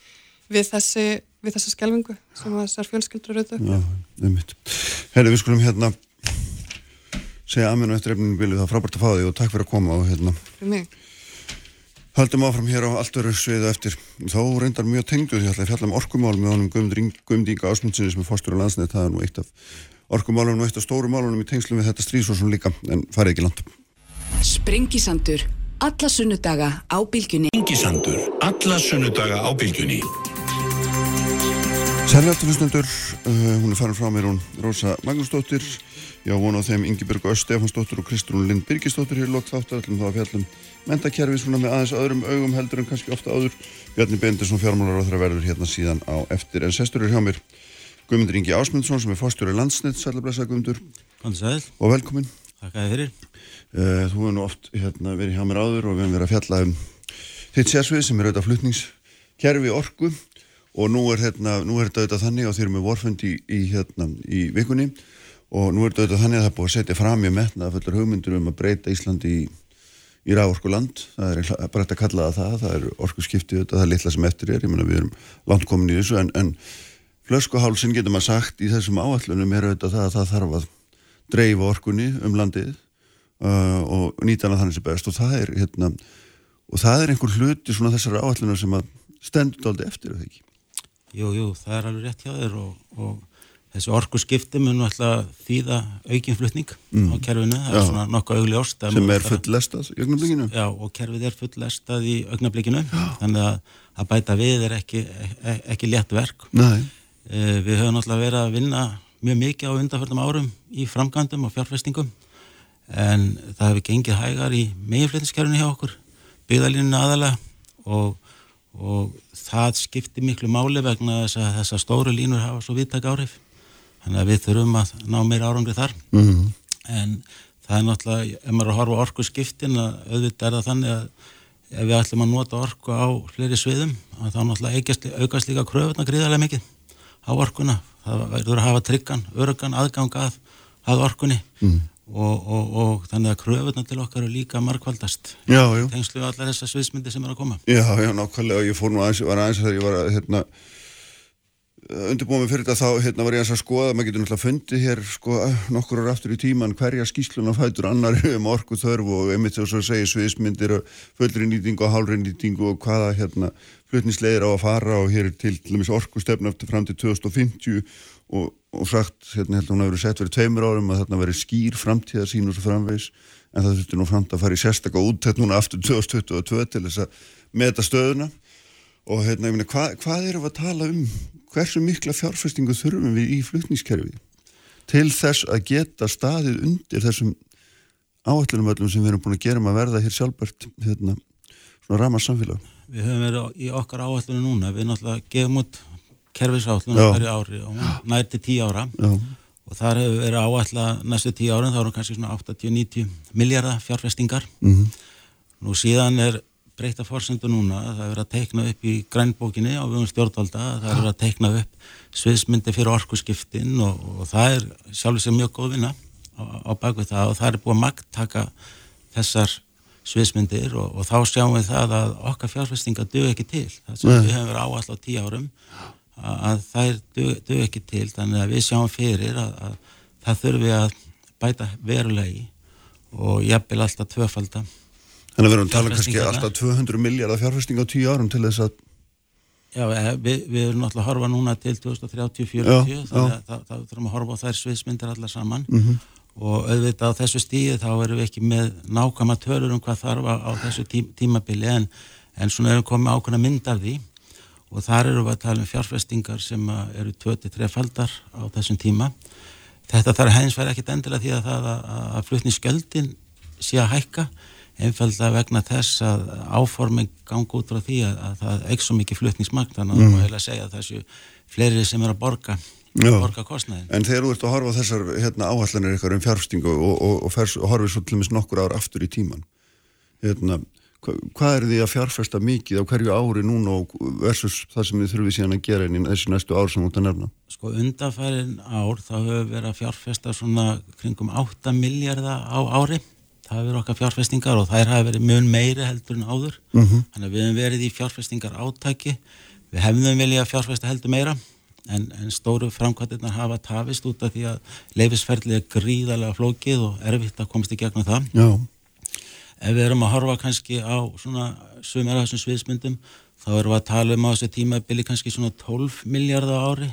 við þessi við þessa skelvingu sem þessar fjölskyldur eru auðvitað Já, ummitt. Herri, við skulum hérna segja aðmennu eftir efninu bilið, það frábært að fá því og takk fyrir að koma og hérna. Haldum áfram hér á allt öru sviðu eftir. Þá reyndar mjög tengdu því að fjalla um orkumál með honum Guðmdínga Ásmundsinni sem er fórstur á landsnið, það er nú eitt af orkumálunum og eitt af stóru málunum í tengslum við þetta stríðsósun líka, en farið ekki land Sprengisandur alla sunnudaga á bylgjunni. Sprengisandur alla sunnudaga á bylgjunni. Særlega hlustundur, uh, hún er farin frá mér hún Rósa Magnúsdóttir Já, vonu á þeim Ingeborg Öst Stefansdóttur og Kristrún Lind Birgisdóttur hér lótt þáttar allum þá að fjallum mentakerfi svona með aðeins öðrum augum heldur en kannski ofta áður. Bjarni Bendisson fjármálar á þeirra verður hérna síðan á eftir. En sestur er hjá mér Guðmundur Ingi Ásmundsson sem er fórstjóri landsnett Sælablaðsa Guðmundur. Og velkomin uh, Þú hefur nú oft hérna, verið hjá mér áður og við hefum verið að fjalla um þitt sérsvið sem er auðvitað flutningskerfi orgu og nú er, hérna, nú er þetta auðvitað þannig og þeir eru með vorfund í, í, hérna, í vikunni og nú er þetta þannig að það búið að setja fram í metna fullur hugmyndur um að breyta Íslandi í, í rávorku land. Það er bara þetta að kalla það það. Það er orku skiptið auðvitað, það er litla sem eftir er. Ég menna við erum langt komin í þessu en, en flöskuhálsin getur maður sagt í þessum áallunum er auðvitað það að það þarf að dreifa orkunni um landið uh, og nýta hana þannig sem best. Og það er hérna, og það er einhver hluti svona þessar áallunum sem að stendur aldrei eftir? Jú, jú, það er alveg rétt hjá þér og, og þessi orgu skipti mun alltaf þýða aukinflutning mm. á kerfinu, það er svona nokkuð augljóst sem er fullestað í augnablikinu? Já, og kerfið er fullestað í augnablikinu. Þannig að, að bæta við er ekki, e, ekki létt verk. Nei. e, Við höfum alltaf verið að vinna mjög mikið á undarförnum árum í framkvæmdum og fjárfestingum. En það hefur gengið hægar í meginflutningskerfinu hjá okkur byggðalíninu aðalega og og það skiptir miklu máli vegna þess að þessar stóru línur hafa svo viðtak áhrif þannig að við þurfum að ná meira árangri þar. Mm -hmm. en það er náttúrulega, ef maður er að horfa orku skiptin að auðvitað er það þannig að ef við ætlum að nota orku á fleiri sviðum, þá náttúrulega aukast líka kröfuna gríðarlega mikið á orkuna, það verður að hafa tryggan, örgan, aðgang að, að orkunni. Mm og, og, og þannig að kröfunna til okkar er líka markvaldast tengslu allar þessar sviðsmyndi sem er að koma. Já, já, nákvæmlega. Og ég fór nú aðeins, var aðeins þegar ég var að hérna, undirbúið mig fyrir þetta þá hérna, var ég að skoða, maður getur náttúrulega fundið hér sko nokkur ára aftur í tíman hverja skýsluna fætur. Annar um orku þörfu og einmitt þess að segja sviðsmyndir fullri nýtingu og hálri nýtingu og hvaða hérna flutnislegir á að fara og hér til, til orku stefna eftir fram til 2050 og, og sagt, hérna að hún verið sett verið tveimur árum að þarna verið skýr framtíðar sín og svo framvegs en það þurfti nú framt að fara í sérstakka úttætt núna aftur 2022 til þess að meta stöðuna. Og hérna ég minna, hva, hvað erum við að tala um hversu mikla fjárfestingu þurfum við í flutnískerfi til þess að geta staðið undir þessum áallunum öllum sem við erum búin að gera um að verða hér sjálfbært hérna, svona ramar samfélag Við höfum verið í okkar áallunum núna, við náttúrulega gefum út kerfisállunum hverju ári og nær til tíu ára. Já. og þar hefur verið áallega næstu tíu ára, þá eru kannski svona 80-90 miljardar fjárfestingar. Mm -hmm. nú síðan er breyta fórsendu núna, það er verið að teikna upp í grænbókinni á vögun stjórnvalda. Það er verið að teikna upp sviðsmyndi fyrir orkusskiptin og, og það er sjálfur sem mjög góð vinna á, á bakvið það. Og það er búið að magtaka þessar sviðsmyndir og, og þá sjáum við það að okkar fjárfestinga dög ekki til. Það sem Nei. við hefum verið áallega á tíu árum að þær dög ekki til. Þannig að við sjáum fyrir að, að það þurfi að bæta verulegi og jafnvel alltaf tvöfalda Þannig að við erum að tala kannski alltaf 200 miljardar fjárfesting á tíu árum til þess að Já, eh, við, við erum náttúrulega að horfa núna til 2030-40 þannig að það, það þurfum að horfa á þær sviðsmyndir allar saman. Mm -hmm. og auðvitað á þessu stíði þá erum við ekki með nákama törur um hvað þarf á þessu tí, tímabili en, en svona erum við komið ákveðna mynd af því. Og þar eru við að tala um fjárfestingar sem eru 23 faldar á þessum tíma. Þetta þarf hens verið ekkit endilega því að að, að flutningsgjöldin sé að hækka einfalda vegna þess að áforming gangi út frá því að, að það ekki svo mikið flutningsmagn þannig að mm. það er að segja að þessu fleiri sem er að borga borga kostnæðin. En þegar þú ert að horfa þessar hérna, áhallanir eitthvað um fjárfstingu og, og, og, og horfið svo til og meins nokkur ár aftur í tíman hérna, hva, hvað er því að fjárfesta mikið á hverju ári núna versus það sem þið þurfið síðan að gera inn í þessi næstu ár sem þú ert að nefna? Sko undanfærin ár þá hefur verið að fjárfesta svona kringum 8 miljardar á ári það hefur okkar fjárfestingar og þær hafi verið mjög meiri heldur en áður mm -hmm. þannig að við hefum verið í fjárfestingar átæki við hefðum viljað fjárfesta heldur meira en, en stóru framkvæmdirnar hafa tafist út af því að leifisferðli er gríðarlega flókið og erfitt að komast í gegnum það Já. ef við erum að horfa kannski á svona sumir af þessum sviðsmyndum þá erum við að tala um á þessu tímabili kannski svona 12 miljardar ári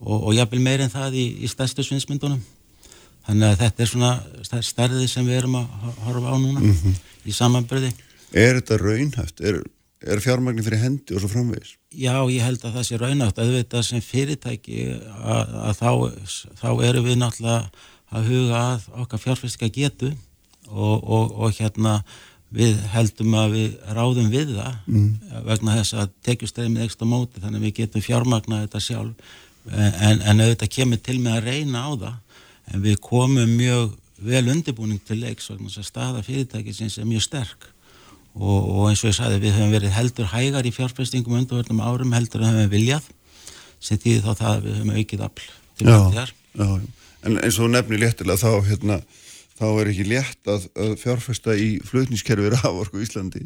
og, og jafnvel meir en það í, í stærstu sviðsmyndunum þannig að þetta er svona stærði sem við erum að horfa á núna mm -hmm. í samanbyrði Er þetta raunhæft? Er, er fjármagnir fyrir hendi og svo framvegis? Já, ég held að það sé raunátt að þetta sem fyrirtæki að, að þá, þá erum við náttúrulega að huga að okkar fjárfæstika getu og, og, og hérna við heldum að við ráðum við það mm. vegna þess að tekjustreymið ekstra móti þannig að við getum fjármagnað þetta sjálf en, en auðvitað kemur til með að reyna á það en við komum mjög vel undirbúning til leiks að staða fyrirtæki sem er mjög sterk og, og eins og ég sagði við höfum verið heldur hægar í fjárfestingum undarverðnum árum heldur en höfum viljað sem því þá það við höfum aukið afl til þér. Já, en eins og nefni léttilega þá, hérna, þá er ekki létt að, að fjárfesta í flutnískerfi raforku í Íslandi.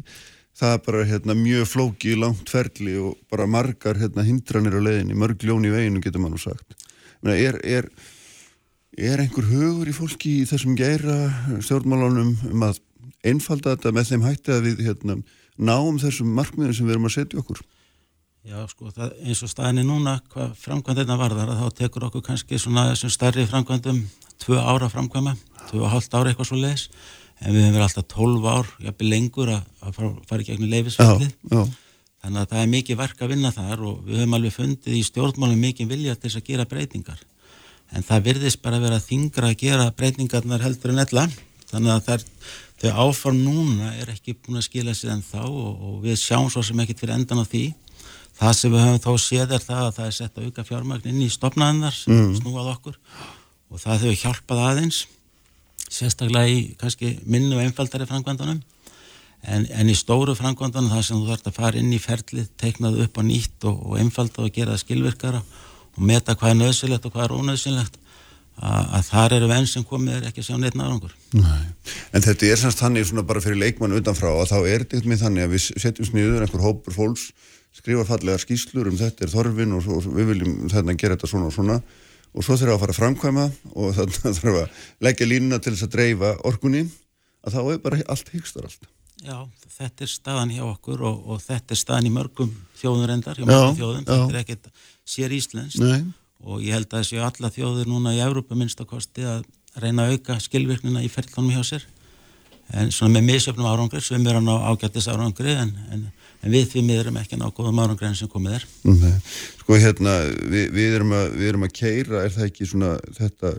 Það er bara hérna, mjög flóki, langt ferli og bara margar hérna, hindranir á leiðinni, mörg ljón í veginu getur mann og sagt. Menna, er, er, er einhver hugur í fólki í þessum gæra stjórnmálunum um að einfalda þetta með þeim hætti að við hérna, náum þessum markmiðum sem við erum að setja okkur? Já, sko, það, eins og staðinni núna hvað framkvæmdina varðar þá tekur okkur kannski svona þessum starri framkvæmdum tvö ára framkvæma, tvö og halvt ára eitthvað svo leiðis, en við hefum verið alltaf tólf ár, jafnveg lengur að, að fara, fara í gegnum leifisfællið þannig að það er mikið verk að vinna þar og við höfum alveg fundið í stjórnmálum mikið vilja til þess að gera breytingar en það virðist bara vera þingra að gera breytingarnar heldur en ella. Þannig að er þau áform núna er ekki búin að skila sér en þá og, og við sjáum svo sem ekkit fyrir endan á því. Það sem við höfum þá séð er það að það er sett að auka fjármagn inn í stopnaðinnar sem mm. snúað okkur. Og það hefur hjálpað aðeins sérstaklega í kannski minnu og einfaldari framkvæmdanum en, en í stóru framkvæmdanum það sem þú þarfst að fara inn í ferlið, teiknað upp á nýtt og, og einfalda og gera það skilvirkara og meta hvað er nöðsilegt og hvað er ónöðsilegt að þar eru venn sem komið er ekki sjá neitt náðungur. En þetta er semst þannig svona bara fyrir leikmann utanfrá að þá er þetta með þannig að við setjum sniður einhver hópur fólks, skrifa fallega skýslur um þetta er þorfin og, og við viljum þarna gera þetta svona og svona og svo þurfum við að fara að framkvæma og þannig að þurfum við að leggja línuna til þess að dreifa orkunni að þá er bara allt hygstar allt. Já, þetta er staðan hjá okkur og, og þetta er staðan í mörgum þjóður endar, hjá mörgum þjóðum, þetta er ekkert sér Íslands og ég held að þessi alla þjóðir núna í Európa minnstakosti að reyna að auka skilvirknina í ferðlunum hjá sér. En svona með misöfnum árangri sem er hann á ágættis árangri en, en, en við því miðurum ekki ná góðum árangri enn sem komið er. Okay. Sko hérna, við, við, erum að, við erum að keira, er það ekki svona þetta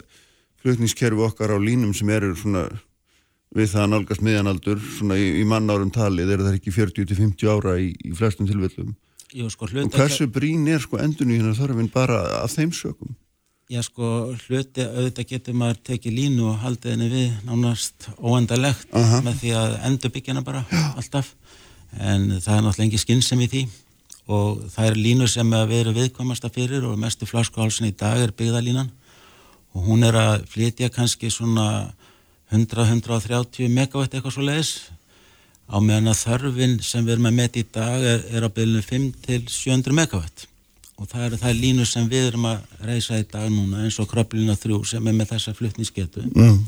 flutningskerfi okkar á línum sem eru svona við það nálgast miðjanaldur svona í, í mannárum talið, er það ekki 40-50 ára í, í flestum tilvellum Jú, sko, og hversu brín er sko endunni hérna þarfinn bara af þeim sökum? Já sko hluti auðvitað getur maður tekið línu og haldið henni við nánast óendalegt uh -huh. með því að endur byggjana bara Já. alltaf en það er náttúrulega engi skinnsem í því og það er línu sem við erum viðkomast að fyrir og mestu flaskuhálsin í dag er byggðalínan og hún er að flytja kannski svona 100-130 megawatt eitthvað svo leiðis á meðan að þörfin sem við erum að metja í dag er, er á byrjunum 5 til 700 megawatt. Og það eru það línu sem við erum að reysa í dag núna eins og kröplina 3 sem er með þessa fluttnísketu mm.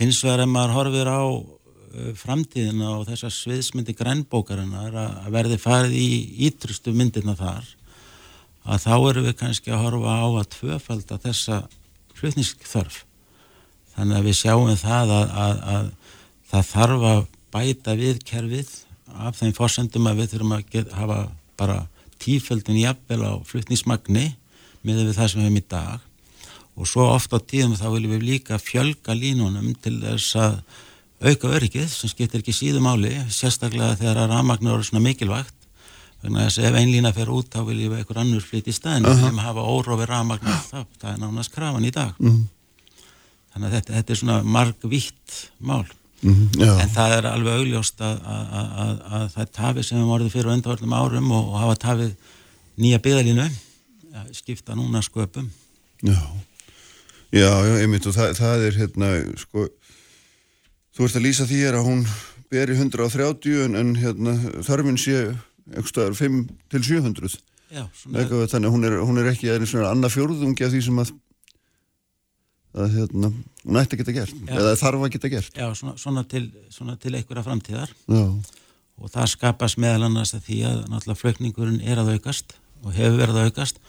hins vegar ef maður horfir á uh, framtíðina og þessar sviðsmyndi grænbókarina að verði farið í ítrustu myndina þar að þá eru við kannski að horfa á að tvöfalda þessa fluttnískþörf þannig að við sjáum það að, að, að það þarf að bæta við kerfið af þeim fórsendum að við þurfum að get, hafa bara tíföldin jafnvel á flutnismagni með við það sem við hefum í dag. Og svo ofta á tíðum þá viljum við líka fjölga línunum til þess að auka öryggið sem skiptir ekki síðum áli sérstaklega þegar að rafmagnur eru svona mikilvægt. Þannig að ef ein lína fer út þá viljum við einhver annur flytt í staðin uh -huh. viljum hafa órófi rafmagnur það, það er nánast krafan í dag. Uh -huh. þannig að þetta, þetta er svona margvítt mál mhm, -huh. en það er alveg augljóst að, að, að, að það er tafið sem við morðum fyrir undarvörnum árum og, og hafa tafið nýja byggðalínu skipta núna sköpum Já Já, já, einmitt og það, það er hérna, sko, þú ert að lýsa því að hún beri 130 en, en hérna, þarfinn sé eitthvað 5 til 700. Já, svona. Eitthvað, þannig að hún er, hún er ekki aðeins svona annað fjórðungi af því sem að, að hérna, hún ætti að geta gert, já. eða þarf að geta gert. Já, svona, svona til, til einhverja framtíðar já. og það skapast meðal annars að því að náttúrulega flökningurinn er að aukast og hefur verið að aukast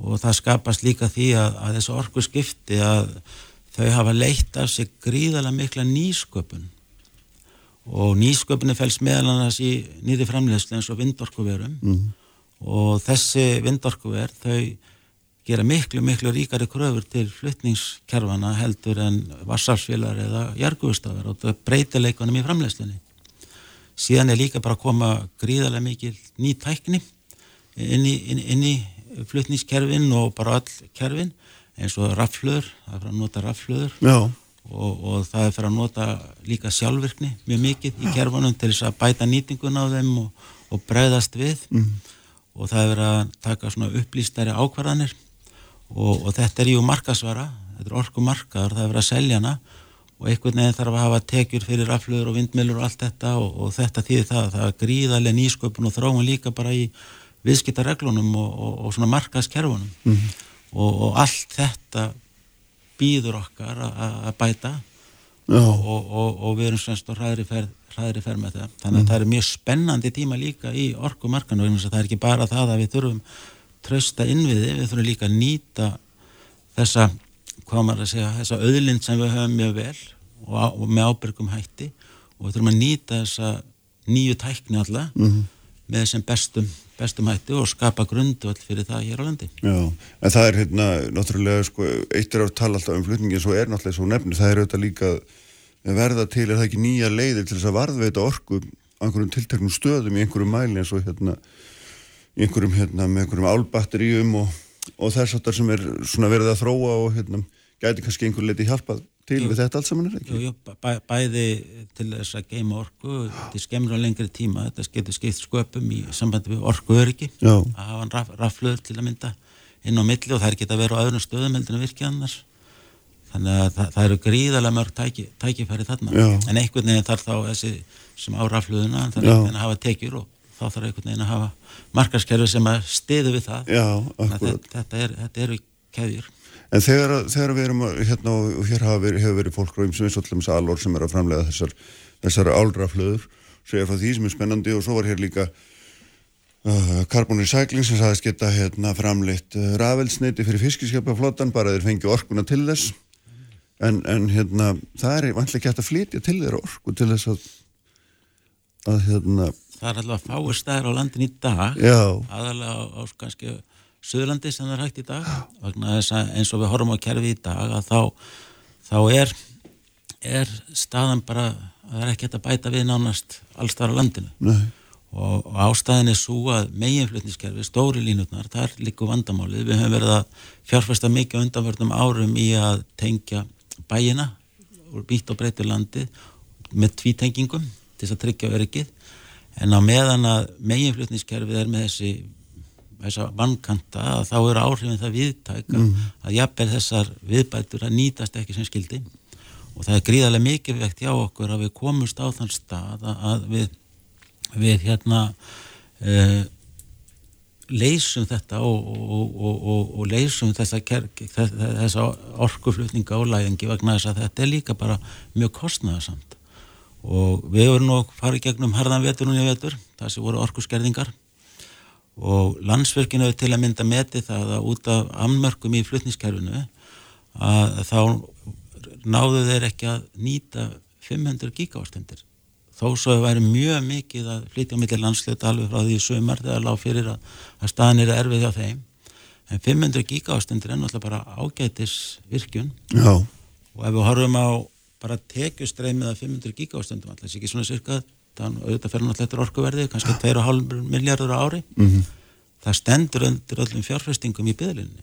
og það skapast líka því að, að þessu orgu skipti að þau hafa leitt af sig gríðalega mikla nýsköpun og nýsköpunni fels meðal annars í nýri framlegslu eins og vindorkuverum mm. og þessi vindorkuver þau gera miklu miklu ríkari kröfur til flytningskerfana heldur en vassarfélag eða jargustafar og það breytir leikunum í framlegslunni síðan er líka bara að koma gríðalega mikil ný tækni inn í, inn, inn í flutningskerfin og bara all kerfin eins og raflöður, það er fyrir að nota raflöður og, og það er fyrir að nota líka sjálfvirkni mjög mikið í kerfunum til þess að bæta nýtingun á þeim og, og bregðast við. Mm. og það er að taka svona upplýstæri ákvarðanir og, og þetta er jú markasvara, þetta er orku markaður, það er fyrir að selja hana. Og einhvern veginn þarf að hafa tekjur fyrir raflöður og vindmilur og allt þetta og þetta þýðir það, það er gríðarlega nýsköpun og þróun líka bara í viðskiptareglunum og, og, og svona markaðskerfunum. Mm -hmm. og, og allt þetta býður okkar að bæta. Og við erum semst og hraðri ferð, hraðri ferð með það. Þannig að mm það er mjög spennandi tíma líka í orkumarkanu það er ekki bara það að við þurfum trösta innviði, við þurfum líka að nýta þessa hvað maður að segja, þessa auðlind sem við höfum mjög vel og með ábyrgum hætti og við þurfum að nýta þessa nýju tækni alla mm -hmm. með þessum bestum bestum hætti og skapa grundvall fyrir það hér á landi. Já, en það er hérna náttúrulega sko, eitt er að tala alltaf um flutningin svo er náttúrulega svo nefnir, það er auðvitað líka verða til, er það ekki nýja leiðir til þess að varðveita orku á einhverjum tilteknum stöðum í einhverjum mæli eins og hérna einhverjum hérna með einhverjum álbatteríum og, og þess að það sem er svona verið að þróa og hérna gæti kannski einhver leiti hjálpað til jú, við þetta allt saman er ekki? Jú, jú, bæ, bæði til þess að geima orku til skemmur og lengri tíma þetta getur skipt sköpum í sambandi við orkuöryggi að hafa raf, raflöður til að mynda inn á milli og þær geta verið á öðrum stöðum heldur en virkið annars. Þannig að það, það eru gríðarlega mörg tæki, tækifæri þarna. Já. en einhvern veginn þarf þá þessi sem á raflöðuna veginn að hafa tekjur og þá þarf einhvern veginn að hafa markarskerfi sem að stiðu við það. Já, þetta, þetta, er, þetta eru keðjur. En þegar, þegar við erum hérna og hér hefur verið, hef verið fólk sem er svolítið með alvor sem er að framlega þessar, þessar álraflöður segja frá því sem er spennandi og svo var hér líka uh, Carbon Recycling sem sagðist geta hérna framleitt uh, rafelsneiti fyrir fiskiskjöpaflottan bara þeir fengi orkuna til þess. En, en hérna það er vantilega gett að flytja til þeirra orku til þess að, að hérna Það er alltaf fáið stæðir á landin í dag Já. aðalega á, á kannski Suðurlandi sem það er hægt í dag. Vegna þess að eins og við horfum á kerfi í dag að þá, þá er, er staðan bara að það er ekki að bæta við nánast allstar á landinu. Og, og ástæðin er svo að meginflutniskerfi, stóri línutnar, þar líku vandamálið, við höfum verið að fjárfesta mikið undanvörnum árum í að tengja bæina og býtt og breytir landi með tvítengingum til þess að tryggja öryggið en á meðan að meginflutniskerfið er með þessi þessa vannkanta að þá eru áhrifin það viðtæk mm. að jafnvel þessar viðbætur að nýtast ekki sem skildi og það er gríðarlega mikilvægt hjá okkur að við komumst á þann stað að við, við hérna uh, leysum þetta og, og, og, og leysum þessa, þessa orkuflutninga og læðingi vegna þess að þetta er líka bara mjög kostnæðasamt og við vorum nú farið gegnum harðan vetur og nýja vetur, það sem voru orkuskerðingar. Og landsverkinu hefur til að mynda metið það að út af amnmörkum í flutniskerfinu að þá náðu þeir ekki að nýta 500 gigástundir þó svo að væri mjög mikið að flytja á milli landsleita alveg frá því í sömar þegar lág fyrir að, að staðan er erfið hjá þeim. En 500 gigaástundir er náttúrulega bara ágætis virkjun Já, og ef við horfum á bara tekjustreymið af 500 gigaástundum alltaf. Ekki svona cirka, þannig auðvitað fer náttúrulega eftir orkuverði, kannski 2,5 miljardur á ári. Mhm. það stendur undir öllum fjárfestingum í byðlinni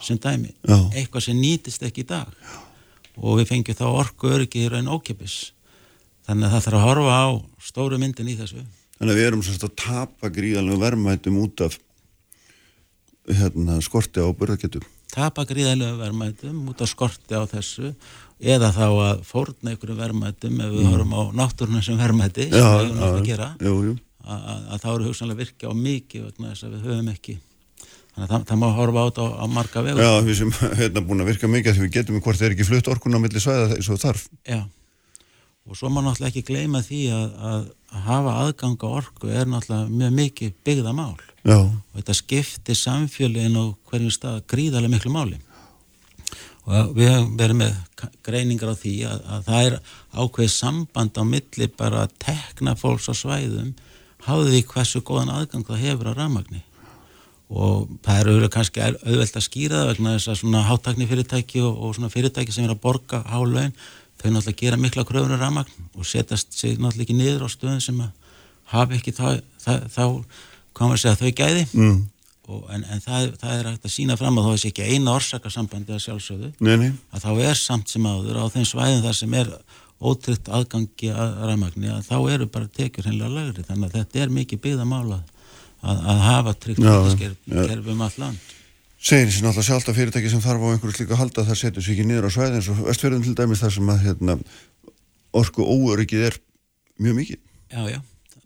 sem dæmi, Já. eitthvað sem nýtist ekki í dag. Og við fengjum þá orku öryggi í raun ókipis þannig að það þarf að horfa á stóru myndin í þessu. Þannig að við erum sérst að tapa gríðanlega verðmætum út af hérna, skorti á burðaketum. tapa gríðarlega verðmætum út af skorti á þessu eða þá að fórna ykkur verðmætum ef við horfum á náttúruna sem verðmæti sem við höfum náttúrulega að gera. jú, jú. að, að, þá eru hugsanlega virkja á mikið vegna þess að við höfum ekki. Þannig að það, það má horfa á þetta á, á marga vegu. Já, við sem hérna búin að virka mikið því við getum hvort þeir ekki flutt orkun á milli svæða eins og þarf. Já. og svo má náttúrulega ekki gleyma því að, að, að hafa aðgang á orku er náttúrulega mjög mikið byggðamál. Já, og þetta skiptir samfélagin og við höfum verið með greiningar á því að, að það er ákveðið samband á milli bara að tekna fólks á svæðum háðu því hversu góðan aðgang það hefur á rafmagni og það eru kannski auðvelt að skýra það vegna þess að svona háttakni fyrirtæki og, og svona fyrirtæki sem er að borga hálaun þau náttúrulega gera mikla kröfur um rafmagn og setjast sig náttúrulega ekki niður á stöðum sem að hafa ekki þá, þá, þá hvað maður að þau gæði mm. En, en það, það er hægt að sína fram að þá er ekki eina orsakasambandi að sjálfsögðu nei, nei. að þá er samt sem áður á þeim svæðin þar sem er ótryggt aðgangi að rafmagni að þá eru bara tekjur hennilega lagri þannig að þetta er mikið byggðamála að, að hafa tryggt um allt land Segir sér náttúrulega sjálft að fyrirtæki sem þarf á einhverju slíku að halda þar setur sér ekki niður á svæði eins og vestfjörðum til dæmis þar sem að hérna, orku óöryggið er mjög mikið. Já, já,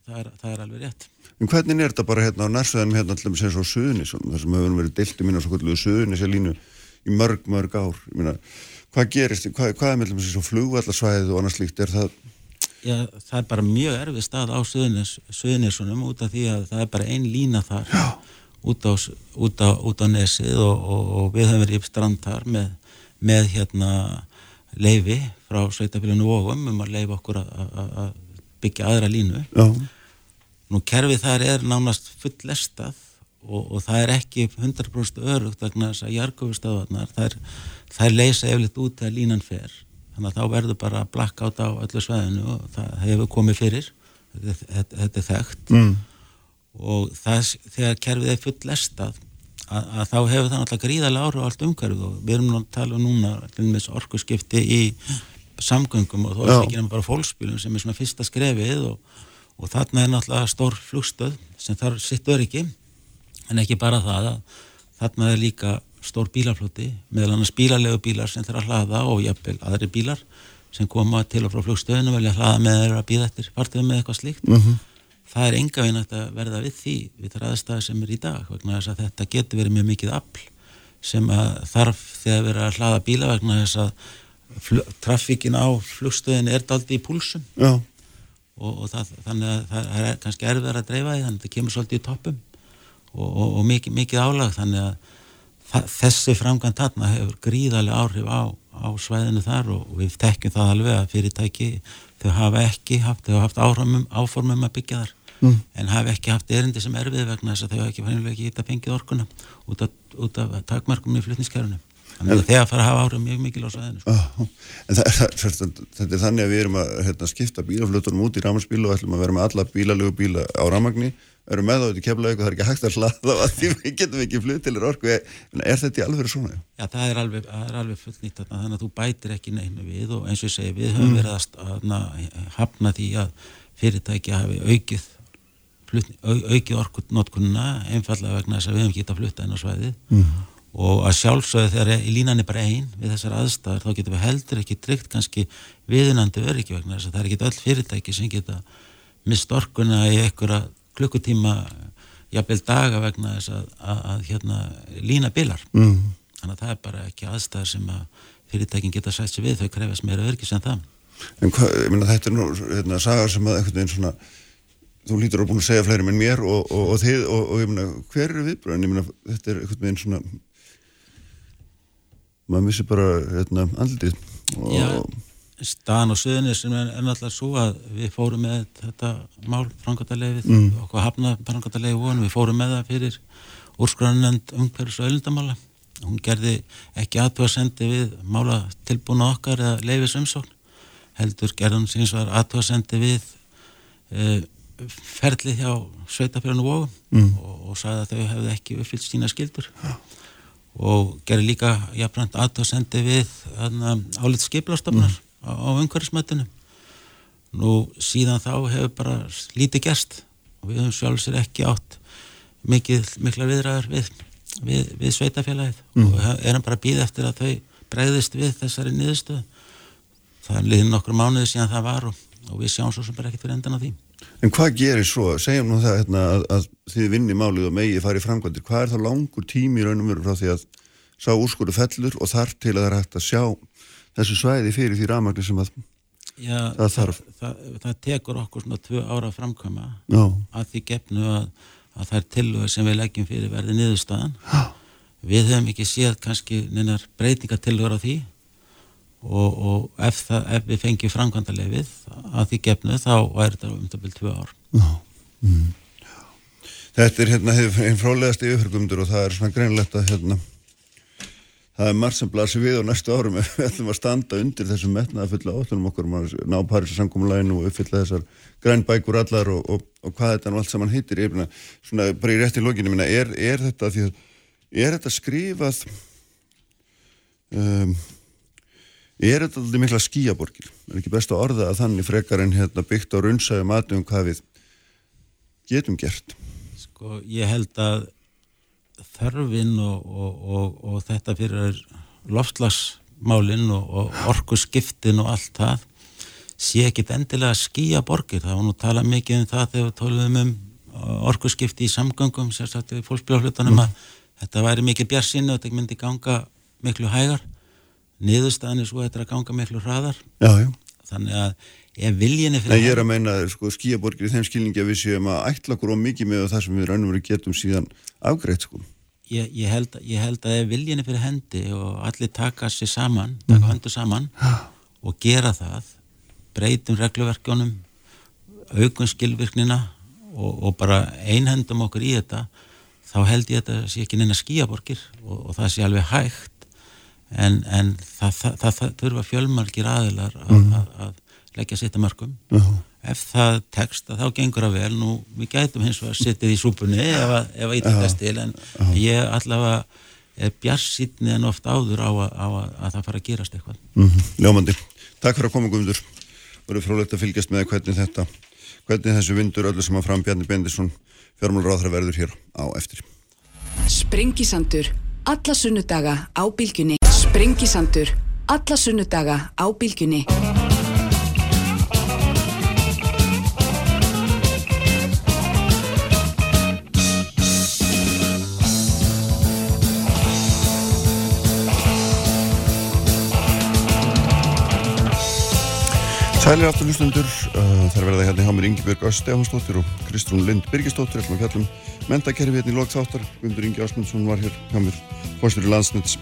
það er, það er alveg rétt En hvernig er þetta bara hérna á nærsveðanum hérna alltaf sem svo suðunis, þar sem hefur verið deiltum inn á svo kvölduðu suðunis að línu í mörg, mörg ár. Ég meina, hvað gerist, hvað, hvað er með þess að flugvallarsvæðið og annars slíkt, er það, Já, það er bara mjög erfið stað á Suðunis, Suðunisunum út af því að það er bara ein lína þar út á, út, á, út á nesið og, og, og við höfum verið í strand þar með, með hérna leifi frá sveitafélaginu Vógum um að leifa okkur að byggja aðra línu. já, Nú kerfið þar er nánast full lestað og, og það er ekki 100% örugt vegna þess að jargufustöðvarnar þær, þær leysa eflitt út þegar línan fer. Þannig að þá verður bara blackout á öllu sveðinu og það hefur komið fyrir. Þetta, þetta, þetta er þekkt. Mm. og það, þegar kerfið er full lestað að, að þá hefur það náttúrulega gríðarlega áhrif á allt umhverfið og við erum nú að tala núna með orkuskipti í samgöngum og þó er það ekki nema bara fólksbílum sem er svona fyrsta skrefið og, og þarna er náttúrulega stór flugstöð sem þarf sitt öryggi en ekki bara það að þarna er líka stór bílafloti meðal annars bílalegu bílar sem þarf að hlaða og jafnvel aðri bílar sem koma til og frá flugstöðinu velja að hlaða með þeirra að býða eftir fartöðum með eitthvað slíkt. Mhm. það er enga veginn að verða við því við þar aðstæði sem er í dag vegna þess að þetta getur verið mjög mikið afl sem að þarf þegar verið að hlaða bíla vegna þess að traffíkin á flugstöðinu er daldi í púlsum. Já, og, og það, þannig að það er kannski erfiðar að dreifa því þannig að það kemur svolítið í toppum og, og, og mikið, mikið álag þannig að það, þessi framkvæmt þarna hefur gríðarlega áhrif á, á svæðinu þar og, við tekjum það alveg að fyrirtæki þau hafa ekki haft, þau hafa haft áformum, áformum að byggja þar Mm. en hafa ekki haft erindi sem erfið vegna þess að þau hafa ekki fænilega ekki geta fengið orkuna út af, af takmarkum í flutniskerfinu þannig að þegar fara að hafa áhrif mjög mikil á svæðinu sko. Já, en það, það, það, þetta er þannig að við erum að hérna, skipta bílaflutunum út í ramarsbíla og ætlum að vera með alla bílalegu bíla á ramagni erum með þá út í keflaug og það er ekki hægt að hlaða á því við getum ekki flutilir orku er, er þetta í alveg svona? Já, það er alveg, alveg fullnýtt þarna, þannig að þú bætir ekki neinu við og eins og ég segi, við höfum verið að st- að na- hafna því að fyrirtæki hafi aukið flutni, au, aukið orkunotkunna einfallega vegna þess að við höfum getað flutta inn á svæðið Mm. Og að sjálfsögðu þegar í línan er bara ein við þessar aðstæður, þá getum við heldur ekki tryggt kannski viðunandi öryggi vegna þess að það er ekki öll fyrirtæki sem geta mist orkuna í einhverja klukkutíma jafnvel daga vegna þess að, að, að hérna, lína bilar Mm. þannig að það er bara ekki aðstæður sem að fyrirtækin geta sætt sér við, þau krefast meira örgis en það. En hvað, ég meina þetta er nú hérna, sagar sem að einhvern veginn svona þú lítur að búin að segja fleiri minn mér og, og, og þið og, og ég meina hver eru viðbröðin? Ég meina þetta er einhvern veginn svona maður missi bara hérna andlitið og staðan og söðunni sem er, er náttúrulega svo að við fórum með þetta mál frangatalegi mm. okkur hafna frangatalegi vonum, við fórum með það fyrir úrskrænend umhverfis og öllundamála hún gerði ekki aðtöðasendi við mála tilbúna okkar eða leifis umsókn heldur gerðum síns var aðtöðasendi við e, ferli hjá sveitafjörðinu vóðum mm. og, og sagði að þau hefði ekki uppfyllt sína skildur ja. Og gerði líka jafnvægt aðtöðasendi við álið skiplastofnar mm. á, á umhverfismættinu nú síðan þá hefur bara lítið gerst. Og við höfum sjálfsir ekki átt mikið, mikla viðræður við, við, við sveitafélagið mm. og erum bara býð eftir að þau bregðist við þessari niðurstöðu. Það er liðin okkur mánuði síðan það var og, og við sjáum svo sem bara ekkert fyrir endan á því En hvað gerir svo? Segjum nú það hérna, að, að þið vinni málið og megi farið framkvæmdir hvað er þá langur tími í raunum veru frá því að sá úrskurðu fellur og þar til að það er hægt að sjá þessu svæði fyrir því rafmagni sem að Já, það þarf. Það, það, það tekur okkur svona tvö ára framkvæma Já. að því gefnu að, að það er tilvæg sem við leggjum fyrir verði niðurstaðan. Við hefum ekki séð kannski neinar breytingatilvægur á því og, og ef, það, ef við fengjum framkvæmdarlega við að því gefnu þá væri þetta um það byrjum tvö ár. Mm. Þetta er hérna einn frálegast í upphörgumdur og það er svona greinlegt að hérna það er margt sem blasir við á næstu árum við ætlum að standa undir þessum metnaða fulla átlunum okkur um að ná Parísa samkómulæginu og uppfylla þessar grænbækur allar og, og, og hvað þetta nú allt saman heitir ég er svona bara í rétti lóginu minna er, er þetta því að er þetta skrifað um, er þetta alltaf mikla skíaborgir er ekki best að orða að þannig frekar en hérna, byggt á runnsægum aðdum hvað við getum gert? Sko ég held að þörfin og, og, og þetta fyrir loftslagsmálinn og orku skiptin og allt það sé ekkit endilega skýja borgir það var nú talað mikið um það þegar við tóluðum um orku skipti í samgöngum sérstaklega í fólksbjörnflutunum mm. að þetta væri mikið björnsinni og þetta myndi ganga miklu hægar niðurstaðan er svo þetta er að ganga miklu hraðar já, já. þannig að ef viljinni fyrir... Nei, ég er að meina, sko, skíaborgir í þeim skilningi að við séum að ætla okkur og mikið með það sem við raunum verið getum síðan afgreitt, sko ég, ég, held, ég held að ef viljinni fyrir hendi og allir taka sér saman taka mm. höndu saman og gera það breytum regluverkjónum aukun skilvirknina og, og bara einhendum okkur í þetta þá held ég að þetta sé ekki neina skíaborgir og, og það sé alveg hægt en, en það, það, það, það þurfa fjölmarkir aðilar að, mm. að, að leggja sitt að mörgum uh -huh ef það tekst að þá gengur að vel. Nú við gætum hins vegar að því í súpunni ef að ítakast til en já. ég allavega er bjarsýtni en oft áður á að, á að, að það fara að gerast eitthvað. Mm -hmm. Ljómandi, takk fyrir að koma Guðmundur. Voru frólægt að fylgjast með hvernig þetta hvernig þessu vindur öllu sem að fram Bjarni Bendisson fjármálur áþra verður hér á eftir. Sprengisandur alla sunnudaga á bylgjunni Sprengisandur alla sunnudaga á bylgjunni. Sælir aftur hlustundur, uh, það er verið að hérna hjá mér Ingebjörg Östefansdóttir og Kristrún Lind Birgisdóttir, ætlum að fjallum mentakerfi hérna í lokþáttar, Gundur Ingi Ásmundsson var hér hjá mér, fórstur í landsnits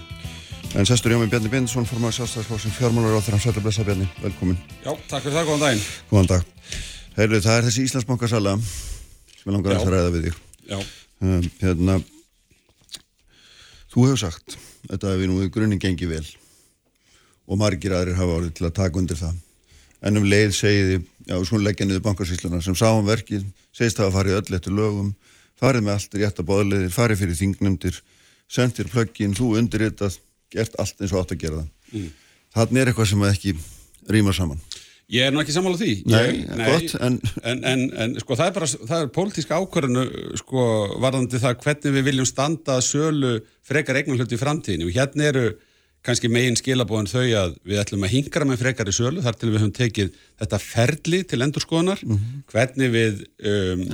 en sestur hjá mér Bjarni Bindesson formar sjálfstæðarslósin fjármálar á þeirra sætla blessa Bjarni, velkomin. Já, takk fyrir það, góðan daginn. Góðan dag. Heyrðu, það er þessi Íslandsbankasala sem ég langar að ræða við þig. Já. Um, hérna, þú hefur sagt þetta við nú í grunninn gengi vel og margir aðrir hafa orðið til að taka undir það en um leið segiði, já, svona leggja niður bankarsýsluna sem sá um verkið, segist það að farið öll eftir lögum, farið með allt rétt að bóðleðir, farið fyrir þingnumdir sendir plöggin, þú undir þetta gert allt eins og átt að gera það mm. þannig er eitthvað sem ekki rýma saman. Ég er nú ekki sammála því Nei, nei gott, en... En, en en sko það er bara, það er pólitíska ákvarðinu sko varðandi það hvernig við viljum standa sölu frekar eignum hluti í framtíðinu hérna eru kannski megin skilabóðan þau að við ætlum að hingra með frekar í sölu þar til við höfum tekið þetta ferli til endurskoðanar mm -hmm. hvernig við um,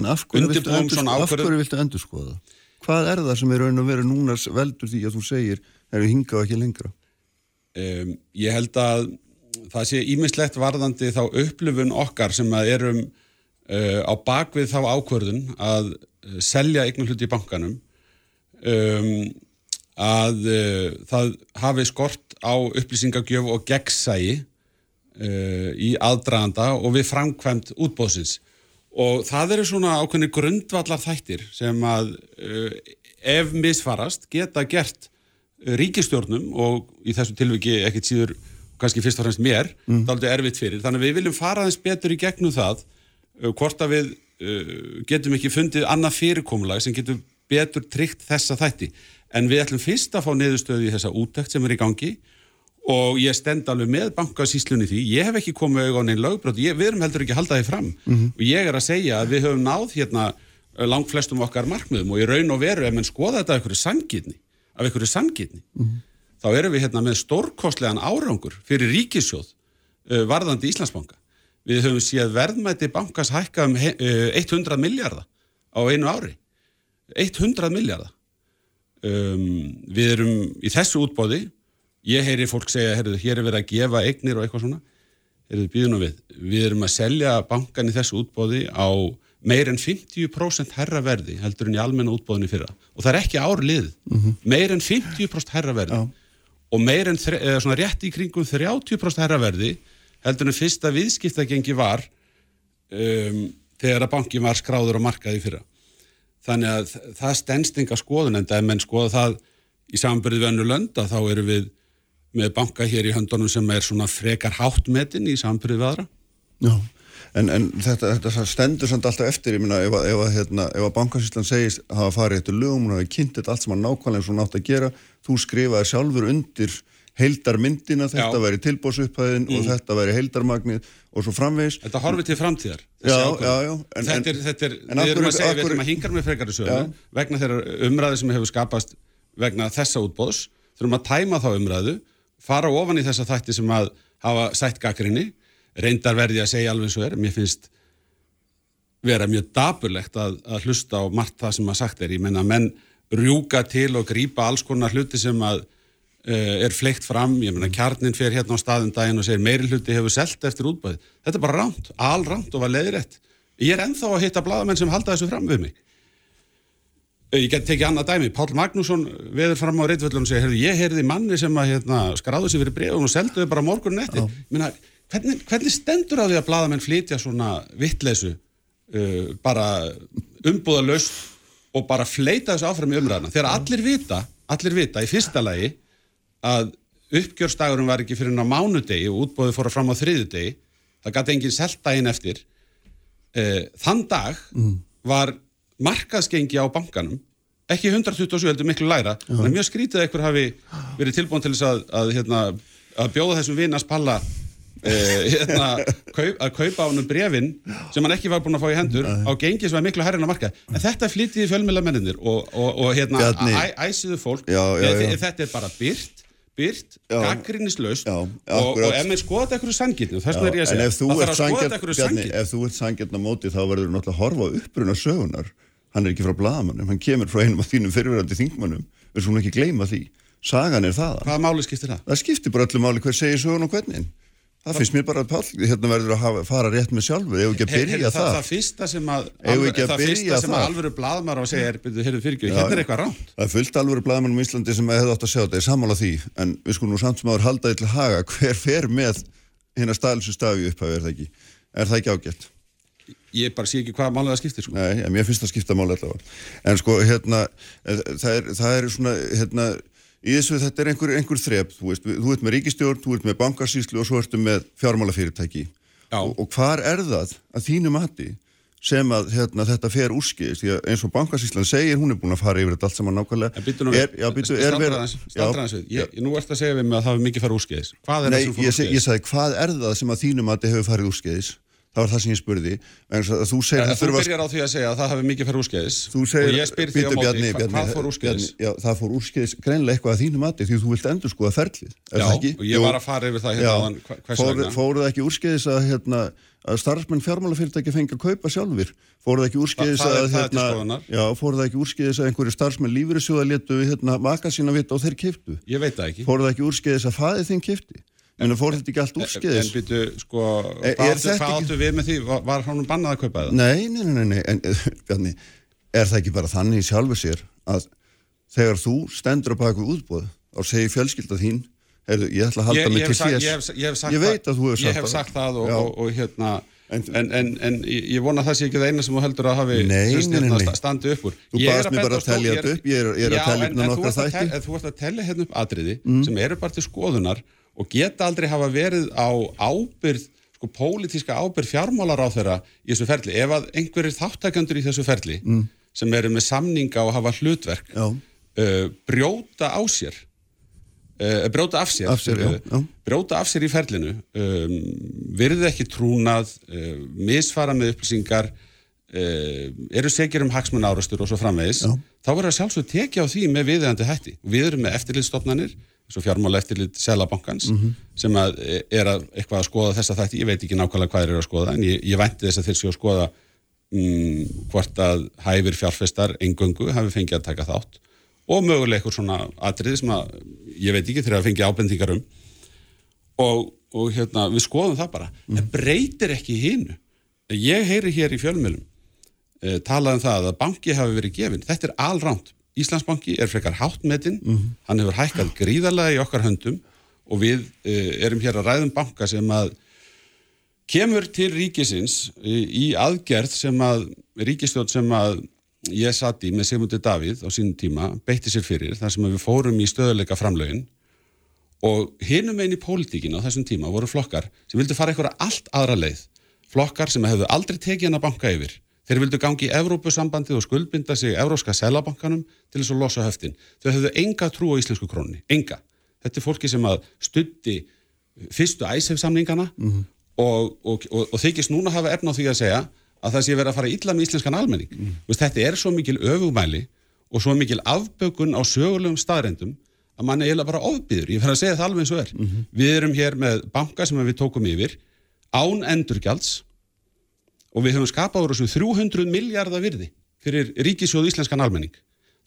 undirbúum svona ákvörðu Af hverju viltu endurskoða? Hvað er það sem er raun og veru núna veldur því að þú segir er við hingað ekki lengra? Um, ég held að það sé ímislegt varðandi þá upplifun okkar sem að erum uh, á bakvið þá ákvörðun að uh, selja eignum hluti í bankanum um að uh, það hafi skort á upplýsingagjöf og gegnsægi uh, í aðdraganda og við framkvæmt útbóðsins og það eru svona ákveðni grundvallar þættir sem að ef misfarast geta gert ríkistjórnum og í þessu tilviki ekkert síður kannski fyrst og fremst mér, mm. það er alveg erfitt fyrir. Þannig að við viljum fara aðeins betur í gegnum það uh, hvort að við uh, getum ekki fundið annað fyrirkomulag sem getur betur tryggt þessa þætti. En við ætlum fyrst að fá neðustöðu í þessa úttækt sem er í gangi og ég stend alveg með bankasíslunni því. Ég hef ekki komið auðvitað á neinn lögbrot. Við erum heldur ekki að halda því fram. Mm -hmm. og ég er að segja að við höfum náð hérna langt flestum okkar markmiðum og í raun og veru ef mann skoða þetta af einhverju sangitni af einhverju sangitni mm -hmm. þá erum við hérna með stórkostlegan árangur fyrir ríkisjóð uh, varðandi Íslandsbanka. Við höfum séð verðmætti bankas hækka um uh, 100 miljardar á einu ári. 100 miljardar um, við erum í þessu útbóði ég heyri fólk segja, heyrðu, hér er verið að gefa eignir og eitthvað svona, heyrðu, við. Við erum að selja bankan í þessu útbóði á meir en 50% herra verði heldur en í almenna útbóðinni fyrra og það er ekki ár lið mm -hmm. meir en 50% herra verði Já. og meir en svona rétt í kringum 30% herra verði heldur en fyrsta viðskiptagengi var um, þegar að bankin var skráður og markaði fyrra þannig að það stennst enga skoðun en það er menn skoða það í samanbyrði við önnu lönda þá eru við með banka hér í höndunum sem er svona frekar háttmetin í við aðra. Já, en, en þetta, þetta stendur samt alltaf eftir, ég minna, ef, ef, hérna, ef að bankasýslan segist að hafa farið eftir lögum og hafa kynnt allt sem hann nákvæmlega svo nátt að gera, þú skrifaði sjálfur undir heildarmyndina, þetta væri tilbóðsupphæðin mm. og þetta væri heildarmagnið og svo framvegis. Þetta horfið til framtíðar. Já, já, já. En, þetta er, þetta er, við erum að segja, við erum að hinga með frekari sögum vegna þeirra umræði sem hefur skapast vegna þessa útbóðs, þurfum að tæma þá umræðu fara ofan í þessa þætti sem að hafa sætt gaggrinni, reyndar verði að segja alveg svo er, mér finnst vera mjög daburlegt að, að hlusta á margt það sem að sagt er, ég menna menn rjúka til og grýpa alls konar hluti sem að uh, er fleikt fram, ég menna kjarnin fer hérna á staðum daginn og segir meiri hluti hefur selt eftir útbæði, þetta er bara ránt, alránt og var leiðrætt, ég er enþá að hitta bladamenn sem halda þessu fram við mig. Ég get tekið annað dæmi, Pál Magnússon veður fram á reytvöldunum og segir, ég heyrði manni sem að hérna, skráðu sér fyrir bregum og selduði bara morgun netti. Hvernig, hvernig stendur á því að bladamenn flytja svona vittleisu, uh, bara umbúða laust og bara fleita þessu áfram í umræðina? Þegar allir vita, allir vita í fyrsta lagi að uppgjörstagurum var ekki fyrir ná mánudegi og útbóði fóra fram á þriðudegi, það gæti enginn selta einn eftir. Uh, þann dag mm. var markaðsgengi á bankanum ekki 127 heldur miklu læra en mjög skrítið að einhver hafi verið tilbúin til þess að, að, hérna, að bjóða þessum hérna, kaup, að kaupa á húnum brefin sem hann ekki var búin að fá í hendur á gengi sem var miklu hærri en að marka en þetta flyttiði fjölmjöla menninir og, og, og hérna, æsiðu fólk. Já, já, já. þetta er bara byrt byrt, gaggrinnislaust og, og ef maður skoða eitthvað sangirni og þess vegna er ég að segja að það þarf að skoða eitthvað sangirni Ef þú ert sangirna móti þá verður þú náttúrulega að horfa uppruna sögunar hann er ekki frá blagamannum, hann kemur frá einum af þínum fyrirverandi þingmannum, við skulum ekki gleyma því. Sagan er það. Hvaða máli skiptir það? Það skiptir bara öllu máli hver segir sögun og hvernig það finnst mér bara að pál, hérna verður að hafa, fara rétt með sjálfu, ef ekki að byrja her, það það, það fyrsta sem að alveg, það fyrsta sem að alvöru bladmar á að segja heyrðu fyrirgjöð, hérna er eitthvað ránt Það er fullt alvöru bladmar um Íslandi sem hefði átt að segja þetta er samála því, en við skulum nú samt sem áður haldaði til haga, hver fer með hérna stælsu stafi upphæfi, er það ekki? Er það ekki ágætt? ég bara sé ekki hvað málið það skiptir sko. Nei, mér finnst það skipta málið allavega. En sko, hérna eh, það er, það er svona, hérna í þessu þetta er einhver, einhver þrep þú veist, þú ert með ríkistjórn, þú ert með bankarsýslu og svo ertu með fjármálafyrirtæki. Og, og hvar er það að þínu mati sem að hérna, þetta fer úrskiðist, því að eins og bankarsýslan segir, hún er búin að fara yfir þetta allt saman nákvæmlega. Verið Nú ert að segja við mig að það hefur mikið farið er Nei, það sem fór úrskiðis? Ég sagði, hvað er það sem að þínu mati hefur farið úrskiðis það var það sem ég spurði. Þú, segir, þú byrjar á því að segja að það hafi mikið fyrir úrskæðis og ég spyr því á móti bjarni, hva, hvað fór úrskæðis það fór úrskæðis greinlega eitthvað að þínu mati því þú vilt endur skoða ferlið já, og ég var að fara yfir það hérna fór, fóruð ekki úrskæðis að, hérna, að starfsmenn fjármálafyrirtæki fengi að kaupa sjálfur fóruð ekki úrskæðis að hérna, já, fóruð ekki úrskæðis að einhverju starfsmenn lífyrirsjóða letu hérna, maka sína vita og þeir kiftu fóruð ekki úrskæðis að faði þeim kifti En það fór þetta ekki allt úrskiðis. En byrju, sko, e, hvað áttu við með því? Var, var hann bannað að kaupa það? Nei, nei, nei, nei, en Bjarni, er það ekki bara þannig sjálfur sér að þegar þú stendur á baku útbóð og segir fjölskylda þín, Heyrðu, ég ætla að halda mig til þér. ég, ég Ég veit það, að þú hefur sagt Ég hef það. sagt það og, og, og hérna En- En, en, en ég, vona að það sé ekki það eina sem þú heldur að hafi Nei, sem sagt, nei, nei, hérna, nei. sta- standi upp úr Þú að mig benda bara að stór- þetta upp, ég er- að upp en nokkra að þætti. Mm. og geta aldrei hafa verið á ábyrð sko pólitíska ábyrð fjármálar á þeirra í þessu ferli ef að einhverjir þáttakandur í þessu ferli sem eru með samninga og hafa hlutverk Mm. Já. uh, brjóta á sér uh, brjóta af sér, Af sér, já, uh, já. brjóta af sér í ferlinu um, virði ekki trúnað uh, misfara með upplýsingar uh, eru segir um hagsmun árastur og svo framvegis Já. þá verður að sjálfsög tekja á því með viðeigandi hætti við erum með eftirlitstofnanir og fjármála eftirlit Selabankans Mhm. sem að e, er að eitthvað að skoða þessa þætti, ég veit ekki nákvæmlega hvað þeir eru að skoða en ég, ég vænti þess að þeir séu að skoða mm, hvort að hæfir fjárfestar engöngu hafi fengið að taka þátt og mögulega eitthvað svona atriði sem að ég veit ekki þegar að fengi ábendingar um. Og, og hérna, við skoðum það bara. En breytir ekki hinu. Ég heyri hér í fjölmjölum e, talað um það að banki hafi verið gefin þetta er alránt Íslandsbanki er frekar háttmetinn, hann hefur hækkað gríðarlega í okkar höndum og við e, erum hér að ræðum banka sem að kemur til ríkisins í, í aðgerð sem að ríkistjórn sem að ég satt í með Sigmundi Davíð á sínum tíma beitti sér fyrir þar sem við fórum í stöðuleika framlögin og hinum einn í pólitíkin á þessum tíma voru flokkar sem vildu fara einhverja allt aðra leið. Flokkar sem hefðu aldrei tekið hann að banka yfir þeir vildu gangi í Evrópusambandið og skuldbinda sig Evróska selabankanum til þess að losa höftin. Þau hefðu enga trú á íslensku krónni, enga. Þetta er fólki sem að stutti fyrstu æsef samningana og, og, og, og þykist núna hafa efna á því að segja að það sé verið að fara illa með íslenskan almenning. Mm. Vist, þetta er svo mikil öfugmæli og svo mikil afbökun á sögulegum staðrendum að mann er bara ofbyður ég fer að segja það alveg eins og er. Við erum hér með banka sem við tókum yfir án endurgjalds og við höfum skapað úr þessu 300 miljardar virði fyrir ríkisjóð íslenskan almenning.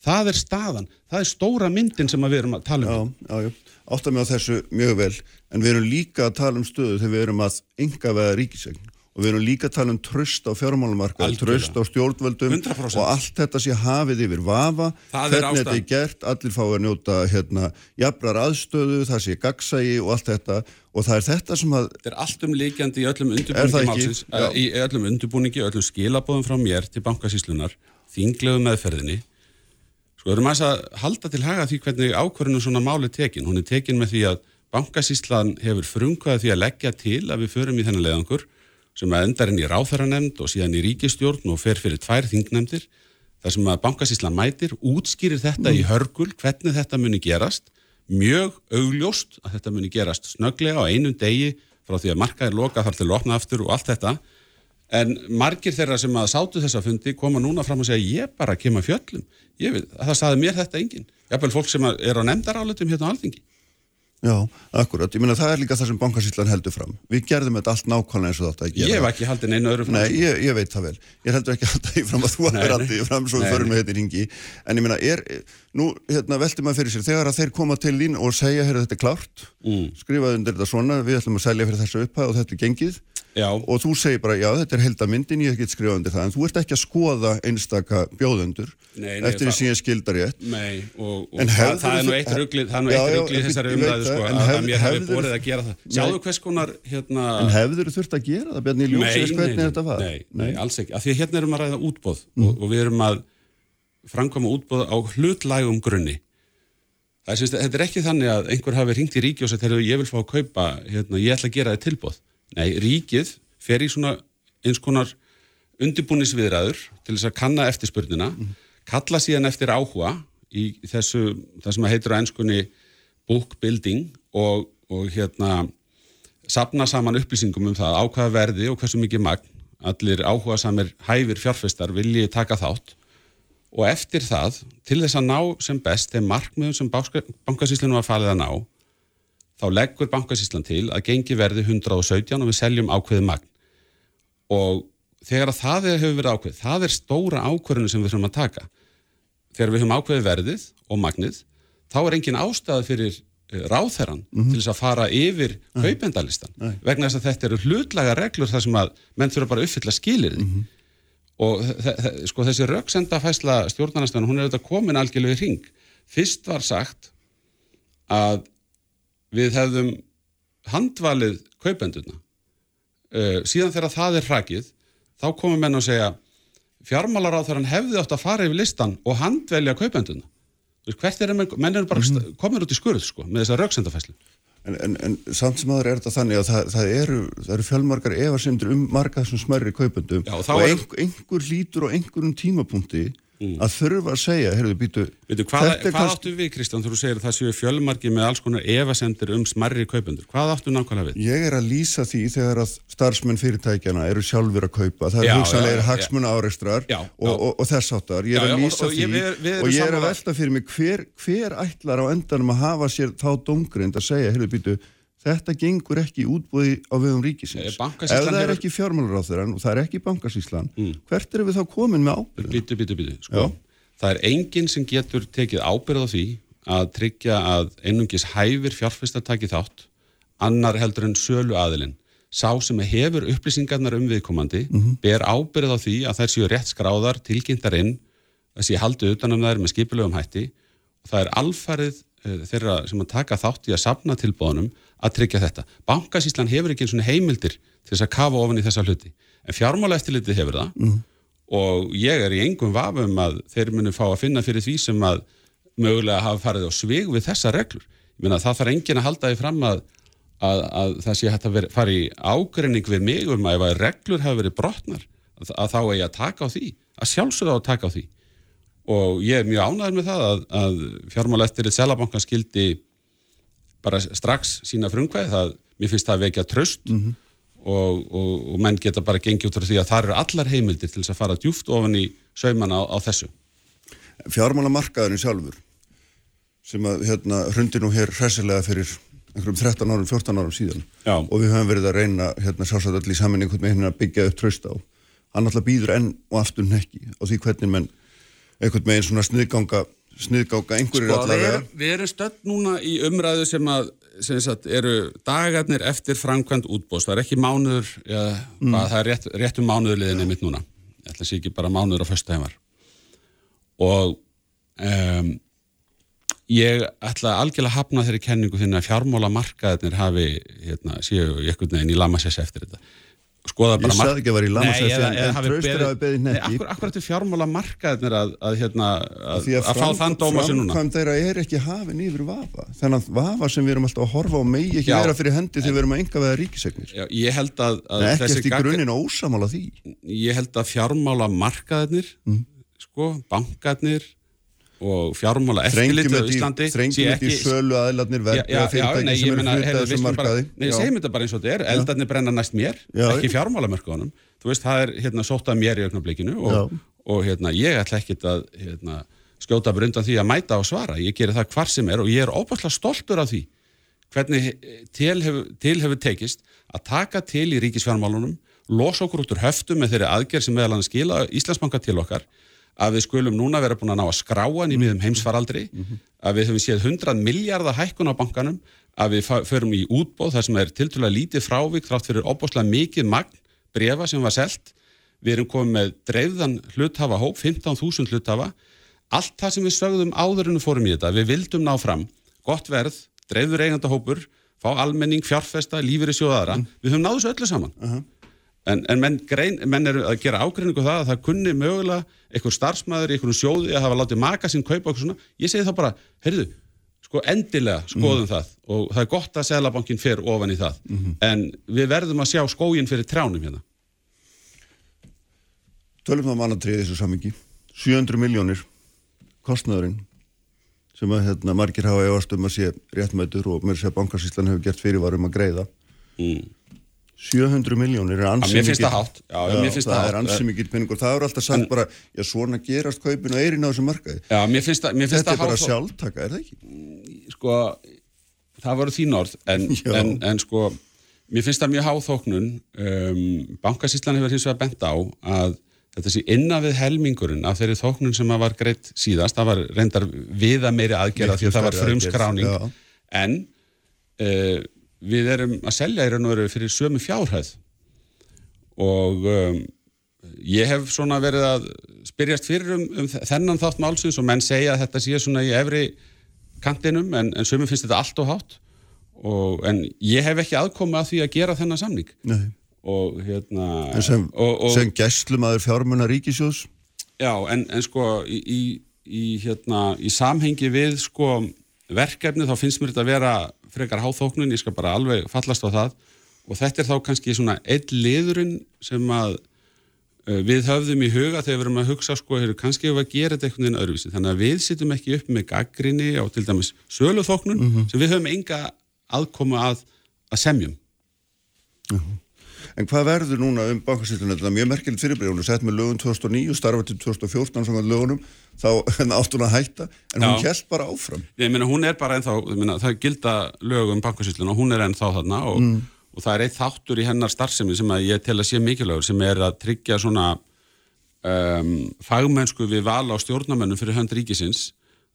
Það er staðan, það er stóra myndin sem við erum að tala Já, um. Já, já. Átta mig á þessu mjög vel, en við erum líka að tala um stöðu þegar við erum að enga veða ríkisegn og við erum líka að tala um tröst á fjármálumarka, Algjörlega. tröst á stjórnvöldum 100%. og allt þetta sé hafið yfir vafa, Það er hvernig þetta er gert, allir fá að njóta hérna, jafnar aðstöðu, það sé gagsægi og allt þetta og það er þetta sem að, Þetta er allt um líkjandi í öllum það undirbúningi ekki? málsins, uh, í öllum undirbúningi, öllum skilabóðum frá mér til bankasíslunar, þinglegu meðferðinni. Sko, erum aðeins að halda til haga því hvernig ákvörðinu svona máli tekin. Hún er tekin með því að bankasíslan hefur frumkvæða því að leggja til að við förum í þennan leiðangur sem að endar inn í ráþæranemnd og síðan í ríkistjórn og fer fyrir tvær þingnefndir þar sem að bankasíslan mætir, útskýrir þetta í hörgul hvernig þetta muni gerast. Mjög augljóst að þetta muni gerast snöglega á einum degi frá því að markaðir loka þar til að opna aftur og allt þetta. En margir þeirra sem að sátu þessa fundi koma núna fram og segja ég bara kem að fjöllum. Ég veit, það saði mér þetta enginn. Jafnvel fólk sem er á nefndarálutum hérna á alþingi já, akkurat, ég meina það er líka það sem bankasýtlan heldur fram. Við gerðum þetta allt nákvæmlega eins og þetta að gera. ég hef ekki haldið neina öðru fram Nei, ég, ég veit það vel. Ég heldur ekki alltaf í fram að þú nei. alltaf í fram svo við förum með þetta í ringi. En ég meina, er, nú hérna, veltum maður fyrir sér, þegar að þeir koma til þín og segja, heyrðu þetta er klárt, Mm. skrifaðu undir þetta svona, við ætlum að selja fyrir þessu upphæð og þetta er gengið Já, og þú segir bara, já, þetta er heldamyndin, ég get skrifað undir það, en þú ert ekki að skoða einstaka bjóðendur Nei, nei, eftir því sem ég skildar. Nei, og, og það, það er það er nú eitt ég- þessari ég umræðu sko, en að, hef- að mér hefðirðu- borið að gera það. Sjáðu hvers konar, hérna... En hefður þú þurft að gera það, Bjarni, í ljósið hvernig þetta var? Nei, alls ekki. Af því að hérna erum að ræða útbóð og, og við erum að framkvæma útbóð á hlutlægum grunni. Þetta er ekki þannig að einhver hafi ringt í ríki og sagt, "Heyrðu, ég vil fá að kaupa, hérna, ég ætla að gera þetta tilbóð. Nei, ríkið fer í svona eins konar undirbúnisviðræður til þess að kanna eftirspurnina, kalla síðan eftir áhuga í þessu, það sem heitir á ennskunni book building og, og hérna sapna saman upplýsingum um það á hvaða verði og hversu mikið magn allir áhuga samir hæfir fjárfestar vilji taka þátt. Og eftir það, til þess að ná sem best þeim markmiðum sem bankasýslunum var falið að ná þá leggur bankasýslan til að gengi verði 117 og við seljum ákveðið magn. Og þegar að það hefur verið ákveðið, það er stóra ákvörðinu sem við þurfum að taka. Þegar við höfum ákveðið verðið og magnið þá er engin ástæða fyrir eh, ráðherran til þess að fara yfir kaupendalistan vegna þess að þetta eru hlutlaga reglur þar sem að menn þurfa bara að uppfylla skilir og þe- þe- sko þessi röksenda fæsla stjórnarnastöðan hún er auðvitað komin algjörlega í ring fyrst var sagt að við hefðum handvalið kaupendurna. Uh, síðan þegar það er hrakið þá komum menn að segja fjármálaráþarann hefði átt að fara yfir listan og handvelja kaupendurna. Hvert er menn, menn eru bara mm. komin út í skurð sko, með þessa rauksendafæslu En, en, en samt sem aður er þetta þannig að það, það eru, eru fjölmarkar efasendur um marga þessum smærri kaupendum Já, og og þá er- einhver, lítur á einhverjum tímapunkti að þurfa að segja, heyrðu, býtu Veitu, hvað, hvað áttu við Kristján þú segir að það séu fjölmarki með alls konar efasendir um smarri kaupendur hvað áttu nákvæmlega við? Ég er að lýsa því þegar að starfsmenn fyrirtækjana eru sjálfur að kaupa, það Já, er hugsanlega hagsmuna áreistrar og, já. og, og þess áttar. Ég er að og- lýsa og því við- við og ég er að velta fyrir mig hver, hver ætlar á endanum að hafa sér þá dómgrind að segja, heyrðu, býtu, þetta gengur ekki í útbúði á vegum ríkisins. Nei, Ef það er ekki fjármálaráþurann og það er ekki bankasýslan, hvert eru við þá komin með ábyrðum? Býtu, býtu, býtu, sko Já. það er enginn sem getur tekið ábyrð á því að tryggja að einungis hæfir fjárfæstataki þátt annar heldur en sölu aðilinn sá sem hefur upplýsingarnar um viðkomandi ber ábyrð á því að þær séu rétt skráðar, tilkynntar inn að sé haldið utanum þær með skipulegum hætti og það er alfarið eh, þeirra sem að taka þátt í að sapna tilbóðunum að tryggja þetta. Bankasýslan hefur ekki eins og heimildir til þess að kafa ofan í þessa hluti. En fjármála eftirliti hefur það. Og ég er í engum vafum að þeir munu fá að finna fyrir því sem að mögulega hafa farið á svig við þessa reglur. Ég meina það þarf enginn að halda því fram að, að, að það sé hægt að vera, fara í ágreining við mig um að ef að reglur hafa verið brotnar að, að þá eigi að taka á því, að sjálfsögða að taka á því. Og ég er mjög ánæður með það að, að fjármála eftir eitt selabankan skildi bara strax sína frumkvæð það, mér finnst það að vekja tröst og, og, og menn geta bara gengið út frá því að það eru allar heimildir til þess að fara djúft ofan í saumana á, á þessu. Fjármálamarkaðurinn sjálfur sem að hérna hrundi nú hér hressilega fyrir einhverjum 13 árum, 14 árum síðan. Já. og við höfum verið að reyna hérna sjálfsagt allir í saman einhvern veginn að byggja upp tröst á. Hann alltaf býður enn og aftur nekki á því hvernig menn einhvern veginn svona sniðganga sniðganga einhverjir Sko, við, allavega erum, við erum stödd núna í umræðu sem að sem sagt, eru dagarnir eftir framkvæmt útbóðs, það er ekki mánuður ja, hvað, það er rétt, rétt um mánuðurliðinni mitt núna, ég ætla að sé ekki bara mánuður á var. Og um, ég ætla algjörlega að hafna þeirri kenningu þinn að fjármála markaðinir hafi hérna, séu í einhvern veginn í lamassess eftir þetta skoða Ég bara sagði ekki að vera í Nei, eða- en- en hafi beðið- beðið Nei, hnekki. akkur, akkur eftir fjármála markaðinir að, að, hérna, að, að, fá þann dóma sem núna framkvæm þeirra er ekki hafin yfir vafa þennan vafa sem við erum alltaf að horfa á megi ekki vera fyrir hendi þegar við erum að enga veða ríkisegnir Já, ég held að, að en ekkert í grunninn ósamála því ég held að fjármála markaðinir Mm. sko, bankarnir og fjármála eftirlitið á Íslandi þrengjum þetta í sölu verðbæða nei, fyrirtæki ég sem eru skulum bara, markaði. nei, Já. segjum þetta bara eins og þetta er, eldarnir brenna næst mér, Já, ekki já. fjármálamörkunum, þú veist, það er hérna sótt að mér í augnablikinu og, og hérna, ég ætla ekkit að hérna, skjóta bara undan því að mæta og svara, ég geri það hvar sem er og ég er óbærslega stoltur af því hvernig til hefur, hefur tekist að taka til í ríkisfjármálunum, losa okkur út úr höftum með þeirri aðgerð sem meðal hann skila Íslandsbanka til okkar, að við skulum núna vera búin að ná að skrá hann í miðum heimsfaraldri, að við höfum séð 100 miljardar hækkun á bankanum, að við förum í útbóð þar sem er tiltrúlega lítið frávik þrátt fyrir opbáslega mikið magn brefa sem var selt, við erum komið með dreifðan hluthafa hóp, 15.000 hluthafa, allt það sem við sögðum áður en við fórum í þetta, við vildum ná fram. Gott verð, dreifður eigandahópur, fá almenning, fjárfesta, lífyrir sjóðaðara, við höfum náðu þessu öllu saman. En, en menn, grein, menn eru að gera ágreiningu það að það kunni mögulega einhver starfsmæður í einhverjum sjóði að hafa látið maka sín kaupa okkur svona, ég segi það bara, heyrðu, sko endilega skoðum það. Og það er gott að Sælabankin fer ofan í það, en við verðum að sjá skógin fyrir trjánum hérna. Tölum þá mannatriði þessu samingi 700 miljónir kostnaðurinn sem að hérna, margir hafa efast um að sé réttmætur og mér sé að bankasýslan hefur gert fyrirvarum að greiða. Mm. 700 miljónir er ansi Já, mér finnst það hátt. Já, já, mér finnst það það er hátt. ansi mikið peningur. Það er alltaf sagt bara, já svona gerast kaupin og eirin á þessum markaði. Já, mér finnst það, mér finnst þetta er bara hátt- sjálftaka, er það ekki? sko, það voru þín orð en, en, en sko mér finnst það mjög háþóknun um, bankasýslan hefur hins vegar bent á að þetta sé innan við helmingurinn af þeirri þóknun sem var greitt síðast. Það var reyndar viða meiri aðgerða því að það var frumskráning. en uh, við erum að selja í raun og veru fyrir sömu fjárhæð. Og um, ég hef svona verið að spyrjast fyrir um, um þennan þátt málsins og menn segja að þetta sé svona í efri kantinum en, en sömum finnst þetta allt og hátt. Og, en ég hef ekki aðkomi að því að gera þennan samning. Og hérna En sem, sem gæslumadur fjármuna ríkisjóðs Já, en, en sko í, í, í, hérna, í samhengi við sko verkefni þá finnst mér þetta að vera frekar háþóknun, ég skal bara alveg fallast á það. Og þetta er þá kannski svona einn liðurinn sem að uh, við höfðum í huga þegar við erum að hugsa sko, hefur kannski ef að gera þetta einhvern veginn öðruvísi. Þannig að við sittum ekki upp með gaggrinni á til dæmis söluþóknun sem við höfum enga aðkomu að, að semjum En hvað verður núna um bankasýtlunum? Þetta er mjög merkilegt fyrirbríð, hún er sett með lögun 2009 og starfa til 2014 svona lögunum, þá átt hún að hætta, en hún Já. held bara áfram. Ég meina hún er bara ennþá, meina, það gilda lög um bankasýslun og hún er ennþá þarna og, og það er eitt þáttur í hennar starfsemi sem ég tel að sé mikilvægur sem er að tryggja svona um, fagmennsku við val á stjórnamennum fyrir hönd ríkisins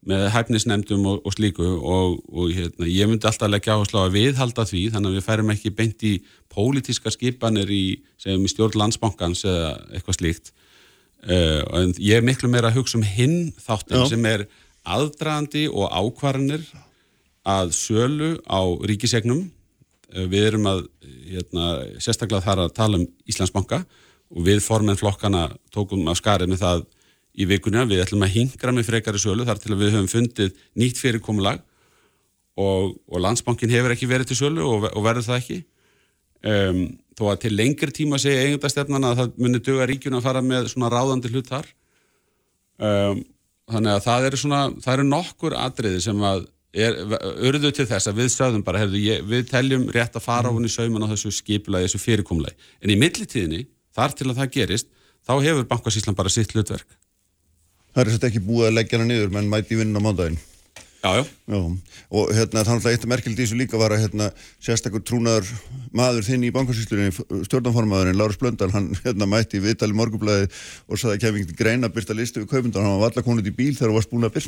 með hæfnisnefndum og, og slíku og, og hérna, ég myndi alltaf leggja áherslu á að viðhalda því þannig að við færum ekki beint í pólitíska skipanir í, í stjórn landsbankans eða eitthvað slíkt uh, en ég er miklu meira að hugsa um hinn þáttum Já. sem er aðdraðandi og ákvarðanir að sölu á ríkisegnum Eh, við erum að hérna, sérstaklega þar að tala um Íslandsbanka og við formenn flokkana tókum af skarið með það í vikunni. Að við ætlum að hingra með frekari sölu þar til að við höfum fundið nýtt fyrirkomulag og, og landsbankin hefur ekki verið til sölu og, og verður það ekki. Um, þó að til lengri tíma segja eigendastefnan að það muni duga ríkjun að fara með svona ráðandi hlut þar. Um, þannig að það eru svona það eru nokkur atriði sem að urðu til þess að við sögðum bara herðu, ég, við teljum rétt að fara ofan í sauman á þessu skipulagi, þessu fyrirkomulagi. En í millitíðinni, þar til að það gerist þá hefur bankasýslan bara sitt hlutverk Það er þetta ekki búið að leggja hana niður, menn mæti vinna á mándaginn. Já, já, og hérna, þannig að eitt merkild í þessu líka var að hérna, sérstakur trúnaður maður þinn í bankasýslunni, stjórnanformaðurinn, Lárus Blöndal, hann hérna, mætti í viðtali morgublaði og saði að til greina að byrta listu við kaupundar, hann var allar konut í bíl þegar hann var spúin að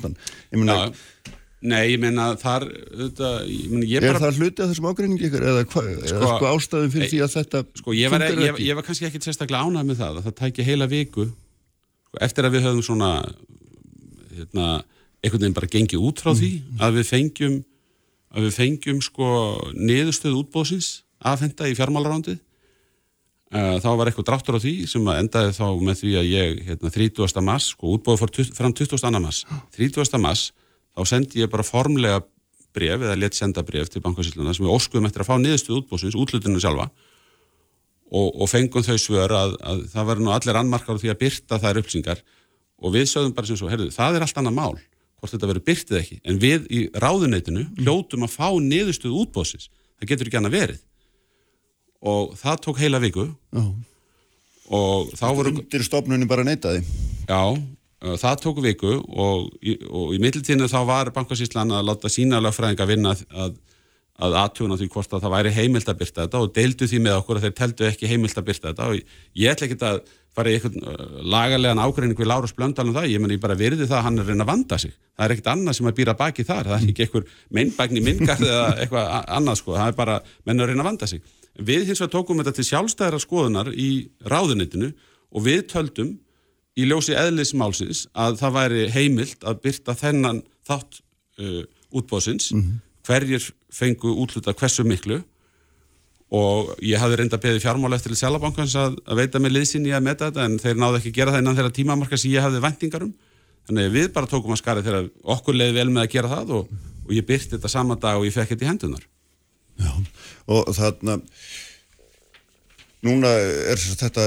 já. Nei, ég meina þar þetta, ég, meina, ég er bara, það hluti af þessum ágreiningi ykkur eða hvað, eða Sko, sko ástæðum fyrir ei, því að þetta sko, ég var, ég, ég var kannski ekkit sérstaklega ánægð með það að það tæki heila viku sko, eftir að við höfum svona hérna, einhvern veginn bara gengið út frá því að við fengjum að við fengjum sko niðurstöð útbóðsins afhenda í fjármálarándið Uh, þá var eitthvað dráttur á því sem að endaði þá með því að ég hérna, 30. mars, sko útbóði fór fram 22. mars 30. mars þá sendi ég bara formlega bref eða let senda bref til bankasýlluna sem við óskuðum eftir að fá niðurstöð útbóðsins, útlutunum sjálfa og, og fengum þau svör að, að það var nú allir annmarkar því að byrta þær upplýsingar. Og við sögðum bara sem svo, heyrðu, það er allt annað mál hvort þetta verður byrtið ekki, en við í ráðuneytinu hljótum að fá niðurstöð útbóðsins, það getur ekki annað verið. Og það tók heila viku. Já. og þá voru undir stofnunni bara neitaði. Já, uh, það tók viku og, í- og í mittiltíðinu þá var bankasýslan að láta sína lögfræðinga vinna að, að, að aðtuguna því hvort að það væri heimilt að byrta þetta og deildu því með okkur að þeir teldu ekki heimilt að byrta þetta. Og ég ætla ekki að fara í eitthvað uh, lagalegan ágreining við Lárus Blöndal um það, ég menn ég bara virði það að hann er reyna að vanda sig, það er ekkert annað sem að býra baki þar, það er ekki eitthvað meinbækni minngarð eða eitthvað annað sko, það er bara menn að reyna að vanda sig. Við hins vegar tókum þetta til sjálfstæðra skoðunar í ráðunitinu og við töldum í ljósi eðlismálsins að það væri heimilt að byrta þennan þátt uh, útbóðsins hverjir fengu útluta hversu miklu. Og ég hafði reynda beðið fjármála eftir Sælabankans að, að veita með liðsinn í að meta þetta en þeir náðu ekki gera það innan þeirra tímamarka sem ég hafði væntingar um. Þannig við bara tókum að skara þegar okkur leiði vel með að gera það og, og ég byrti þetta sama dag og ég fekk þetta í hendunar Já, og þarna núna er þetta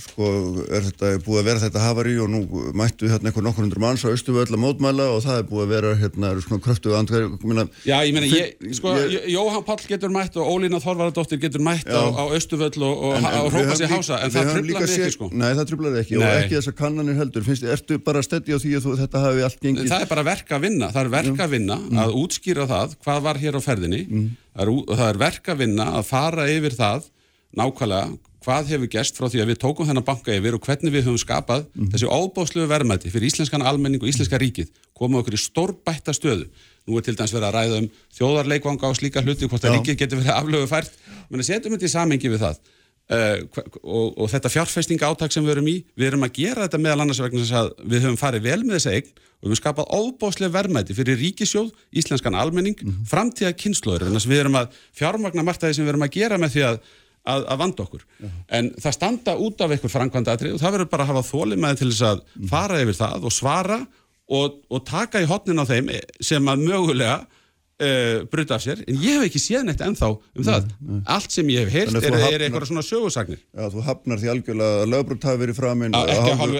sko, er þetta búið að vera þetta hafari og nú mættu hérna einhver nokkur hundur manns á Östuvöll að mótmæla og það er búið að vera hérna svona kröftu andgar minna, Já, ég meina, ég, sko, ég- Jóhann Páll getur mætt og Ólína Þorvaradóttir getur mætt Já. á, Östuvöll og, og, og, og við rópa höfum sér hása, en það trublar ekki, sko. Nei, það trublar ekki og Nei. ekki þessar kannanir heldur. Finnst, Ertu bara steddi á því að þú, þetta hafi allt gengið? Það er bara verk að vinna, það er verk að vinna að útskýra það hvað var hér á ferðinni. Er, ú- það er verk að vinna að fara yfir það nákvæmlega hvað hefur gerst frá því að við tókum þennan banka yfir og hvernig við höfum skapað þessi óbóðslegu verðmæti fyrir íslenskan almenning og íslenska ríkið komum okkur í stórbætta stöðu. Nú er til dæmis verið að ræða um þjóðarleikvanga og slíka hluti hvort að Já. ríkið getur verið aflögu fært. Menn setjum þetta í samengi við það. Uh, og, og þetta fjárfestinga áttak sem við erum í, við erum að gera þetta meðal annars vegna þess að við höfum farið vel með þessa eign og við skapað óbóðslega verðmæti fyrir ríkisjóð, íslenskan almenning mm -hmm. framtíða kynnslóður, þannig að við erum að fjármagna margtæði sem við erum að gera með því að að, að vanda okkur, -huh. en það standa út af einhver framkvæmda aðrið og það verður bara að hafa þóli með til þess að fara yfir það og svara og, og taka í hotnin á þeim sem að mögulega uh, eh, bruta af sér, en ég hef ekki séð neitt ennþá um það. Nei, nei. Allt sem ég hef heyrt er, er eitthvað svona sögursagnir. Já, þú hafnar því algjörlega að lögbrot hafi verið framinn.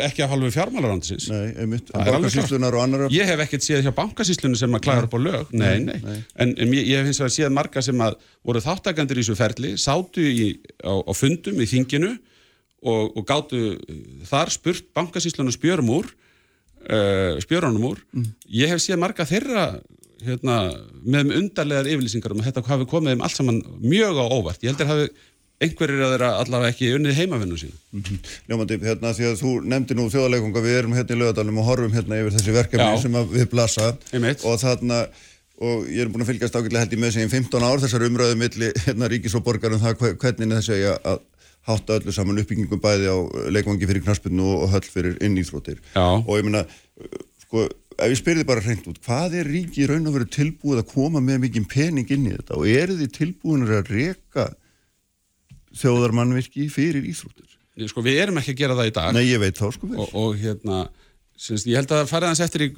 Ekki að halvu, fjármálarandisins. Nei, einmitt. Bankasýslunar og annar. Ég hef ekkert séð hjá bankasýslunum sem að klæða upp á lög. Nei, nei. En, en ég, ég hef hins vegar séð marga sem að voru þáttakandir í þessu ferli, sátu í, á, á fundum í þinginu og, og gáttu þar spurt bankasýslunum spjörum úr, uh, spjörunum úr. Mm. Ég hef séð marga þeirra hérna, með undarlegar yfirlýsingar um að þetta hafi komið um allt saman mjög á óvart. Ég heldur að hafi einhverjir að þeirra allavega ekki unnið heimavinnu síðan. Mm -hmm. Ljómandi, hérna því að þú nefndi nú þjóðalegunga, við erum hérna í lögadalum og horfum hérna yfir þessi verkefni Já. sem við blasa og þarna og ég er búin að fylgjast ákveðlega held í með sig í 15 ár þessar umröðu milli hérna ríkis og borgar um það hvernig þessi að hátta öllu saman uppbyggingum bæði á leikvangi fyrir knaspinu og höll fyrir innýþróttir og ég minna sko ef ég spyrði bara hreint út, hvað er ríki raun og verið tilbúið að koma með mikið pening inn í þetta og eru þið tilbúinir að reyka þjóðarmannvirki fyrir íþróttir? Sko við erum ekki að gera það í dag. Nei, ég veit þá sko vel. Og, og hérna, syns, ég held að fara þess eftir í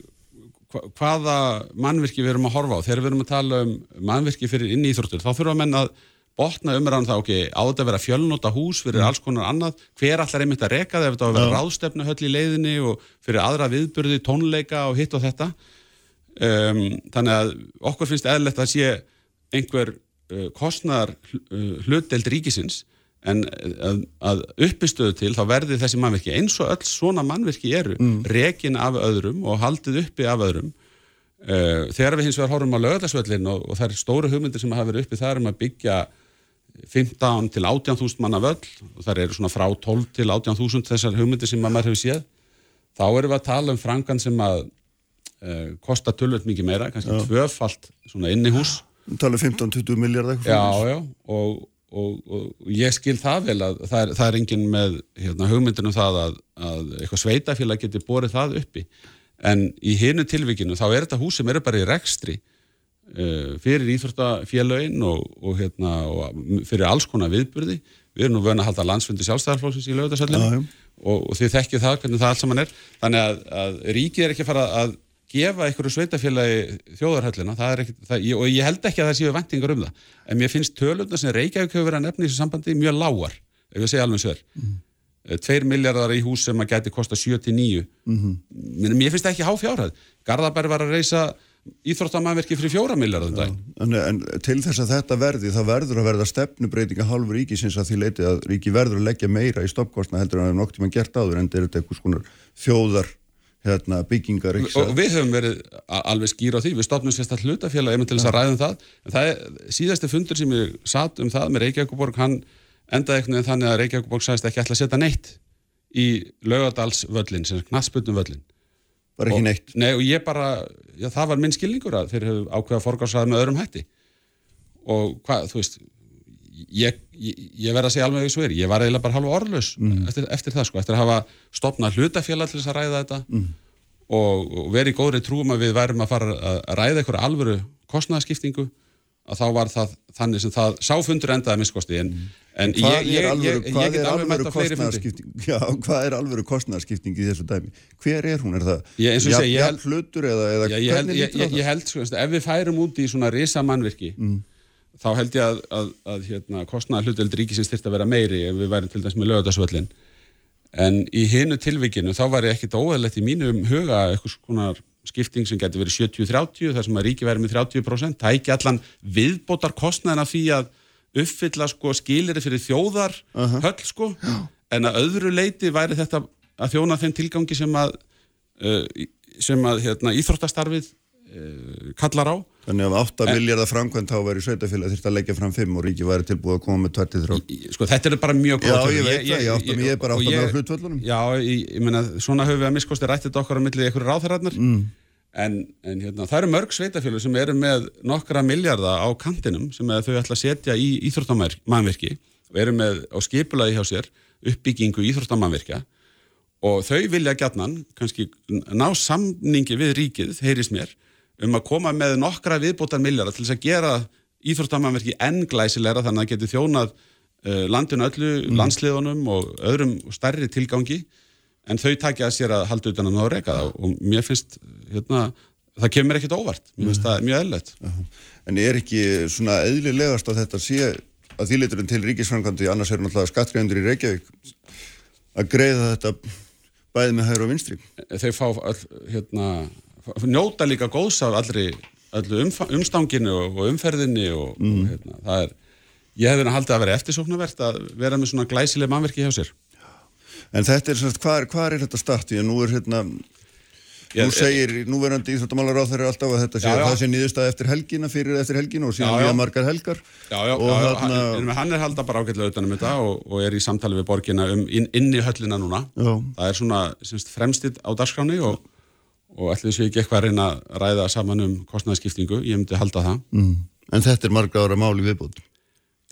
hvaða mannvirki við erum að horfa á. Þegar við erum að tala um mannvirki fyrir inn í íþróttir, þá þurfum að menna að botna umræðan það, ok, á þetta að vera fjölnóta hús fyrir mm. alls konar annað, hver allar einmitt að reka það ef þetta á að vera ja. ráðstefnu höll í leiðinni og fyrir aðra viðburði, tónleika og hitt og þetta um, þannig að okkur finnst eðlert að sé einhver uh, kostnar uh, hlutdelt ríkisins en að, að uppistöðu til þá verði þessi mannverki eins og öll svona mannverki eru, mm. rekin af öðrum og haldið uppi af öðrum uh, þegar við hins vegar horfum á lögðarsvöllin og, og það er stóru hugmyndir sem hafa verið uppi þar um að byggja 15 til 18.000 manna völl. Og það eru svona frá 12 til 18.000 þessar hugmyndir sem maður hefur séð. Þá erum við að tala um frangan sem að uh, kosta tölvöld mikið meira kannski tvöfalt svona inn í hús. Tala 15-20 miljardar já, já, og, og, og, og ég skil það vel að það er, það er engin með hérna, hugmyndinu það að, að eitthvað sveitafélag getur borið það uppi. En í hinu tilvikinu þá er þetta hús sem eru bara í rekstri fyrir íþróttafélagin og, og, hérna, og fyrir alls konar viðburði. Við erum nú vöna að halda landsfundi sjálfstæðarflóksins í lögutarsallinu og, og þið þekkið það hvernig það allt saman er. Þannig að, að ríkið er ekki að fara að gefa einhverju sveitafélagi þjóðarhöllina ekki, það, og ég held ekki að það séu vendingar um það. En mér finnst tölundar sem Reykjavík hefur verið að nefna í þessu sambandi mjög lágar, ef ég segja alveg sver. Mm. 2 miljardar í hús sem að geti kosta 7-9 mm -hmm. mér finnst það ekki há fjárhæð Garðabær var að reysa íþróttamannverki fyrir fjóra miljardum dag. En, en til þess að þetta verði, það verður að verða stefnubreitinga hálfur ríkisins að því leiti að ríki verður að leggja meira í stoppkostna heldur en það er nokt tíma gert áður en þetta er eitthvað skonar þjóðar hérna, byggingar. Og, við höfum verið alveg skýra á því, við stopnum sérstaklega hlutafélag einmitt til þess að ræðum það. En það er síðasti fundur sem ég satt um það með Reykjavíkuborg, hann endaði eitthvað þannig að Reykjavíkuborg sagðist ekki neitt? Og, nei og ég bara, já það var minn skilningur að þeir hefðu ákveða að forgásaða með öðrum hætti og hvað, þú veist ég, ég, ég verða að segja alveg eins og er ég var eiginlega bara halva orðlös mm. eftir, eftir það sko, eftir að hafa stopnað hlutafélag til þess að ræða þetta mm. og, og verið góðri trúum að við værum að fara að ræða einhverju alvöru kostnæðaskiptingu að þá var það þannig sem það sáfundur endaði miskosti en, mm. En ég, ég, alvöru, ég, ég get alveg mætt á fleiri fundi Já, hvað er alvöru kostnæðarskipting í þessu dæmi? Hver er hún? Er það jafn hlutur eða, eða já, hvernig lítur það? Ég held, sko, ef við færum út í svona risa mannvirki mm. þá held ég að, að, að hérna, kostnæðar hluteld ríkisins þurft að vera meiri ef við værum til dæs með lögadagsvöllin en í hinu tilvikinu þá var ég ekkit óæðilegt í mínum huga eitthvað svona skipting sem getur verið 70-30 þar sem að ríki verið með 30% það er ekki allan viðbótar kostnæðina fyrir að uppfylla sko, skilir fyrir þjóðar uh -huh. höll sko Já. en að öðru leiti væri þetta að þjóna þeim tilgangi sem að, uh, sem að hérna, íþróttastarfið uh, kallar á Þannig að 8 miljardar framkvæmt þá verið sveitafélag þurft að leggja fram 5 og ríki væri tilbúið að koma með 23 Sko þetta er bara mjög góð Já ég veit það, ég ég er bara átta mig á hlutvöldunum Já, ég, ég meina, svona höfum við að miskosti rættið okkar á millið einhverju ráðherrarnar mm. En, en hérna, það eru mörg sveitafélag sem eru með nokkra miljardar á kantinum sem þau ætla að setja í íþróttamannverki og eru með á skipulagi hjá sér uppbyggingu íþróttamannverkja og þau vilja gætnan kannski ná samningi við ríkið, heyrist mér, um að koma með nokkra viðbótar milljar til þess að gera íþróttamannverki enn glæsilegra þannig að geti þjónað uh, landinu öllu, mm. landsliðunum og öðrum stærri tilgangi en þau takja að sér að halda utan að ná reyka það og mér finnst hérna, það kemur ekkit óvart, mér finnst það mjög eðlert. En er ekki svona eðlilegast að þetta sé að þýliturinn til ríkisframkvæmdi, annars er náttúrulega skattgreðendur í Reykjavík að greiða þetta bæði með hægur og vinstri? Þeir fá all, hérna, njóta líka góðs af allri, allri umstanginu og umferðinni og, mm. og hérna, það er, ég hef verið að halda að vera eftirsóknarvert að vera með svona glæsileg mannverki hjá sér. En þetta er svona, hvað hvað er þetta startið? Nú er hérna Nú segir núverandi íþróttamálar á þeirra alltaf að þetta sé já, já. að það sé nýðustað eftir helgina fyrir eftir helgina og síðan við margar helgar. Já, já, já þarna... hann, hann er halda bara ágætlega utanum þetta og, og er í samtali við borgina um inn, inn í höllina núna. Það er svona semst, fremstitt á dagskráni og, og ætlum við ekki eitthvað að reyna að ræða saman um kostnæðskiptingu, ég myndi halda það. Mm. En þetta er margar ára máli viðbútt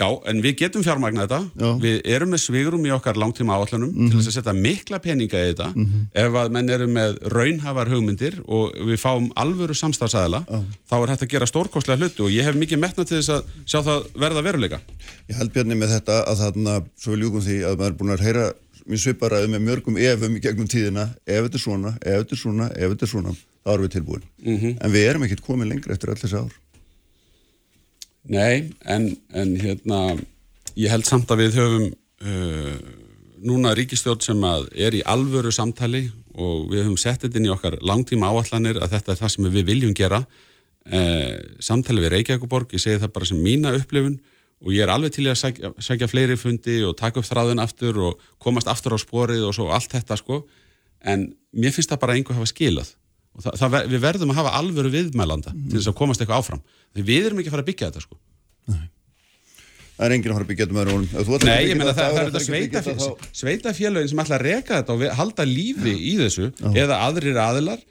Já, en við getum fjármagna þetta, Já. við erum með svigurum í okkar langtíma áallunum mm -hmm. til þess að setja mikla peninga í þetta mm -hmm. ef að menn eru með raunhafar hugmyndir og við fáum alvöru samstagsæðila, þá er hægt að gera stórkostlega hlutu og ég hef mikið metna til þess að sjá það verða veruleika. Ég held björni með þetta að þarna, svo við ljúkum því að maður er búin að heyra minn sviparaði með mörgum efum í gegnum tíðina, ef þetta er svona, ef þetta er svona, ef þetta er svona, þá erum við tilbúin. Mm -hmm. En við erum ekkert komið lengra eftir ár. Nei, en, en hérna, ég held samt að við höfum uh, núna ríkistjórn sem er í alvöru samtali og við höfum sett þetta inn í okkar langtíma áallanir að þetta er það sem við viljum gera. Uh, samtali við Reykjavíkuborg, ég segi það bara sem mína upplifun og ég er alveg til að segja, segja fleiri fundi og taka upp þráðun aftur og komast aftur á sporið og svo allt þetta sko, en mér finnst það bara einhver hafa skilað og það, það, við verðum að hafa alvöru viðmælanda mm. til þess að komast eitthvað áfram Því við erum ekki að fara að byggja þetta sko. Nei. Það er enginn að fara að byggja þetta með rónum. Nei, ég meina það, það er þetta sveitafélagin sem ætla að reka þetta og halda lífi í þessu Já. eða aðrir aðilar.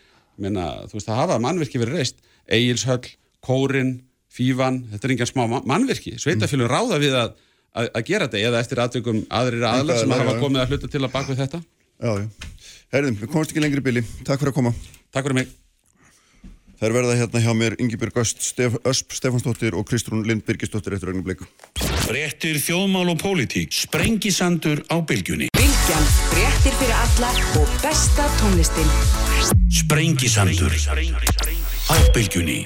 Meina, þú veist, það hafa mannverki verið reist. Egilshöll, Kórin, Fívan, þetta er enginn smá mannverki. Sveitafélagin mm. ráða við að, að, að gera þetta eða eftir aðtökum aðrir aðilar sem hafa komið að hluta til að baka við þetta. Herðum, við komumst ekki lengri bíli. Takk fyrir að koma. Takk fyrir mig. Það er verða hérna hjá mér Ingebjörg Öst, Stef, Ösp, Stefansdóttir og Kristrún Lind Birgisdóttir eftir ögnum bleiku. Réttir þjóðmál og pólitík, sprengisandur á bylgjunni. Bylgjan, réttir fyrir alla og besta tónlistin. Sprengisandur á bylgjunni.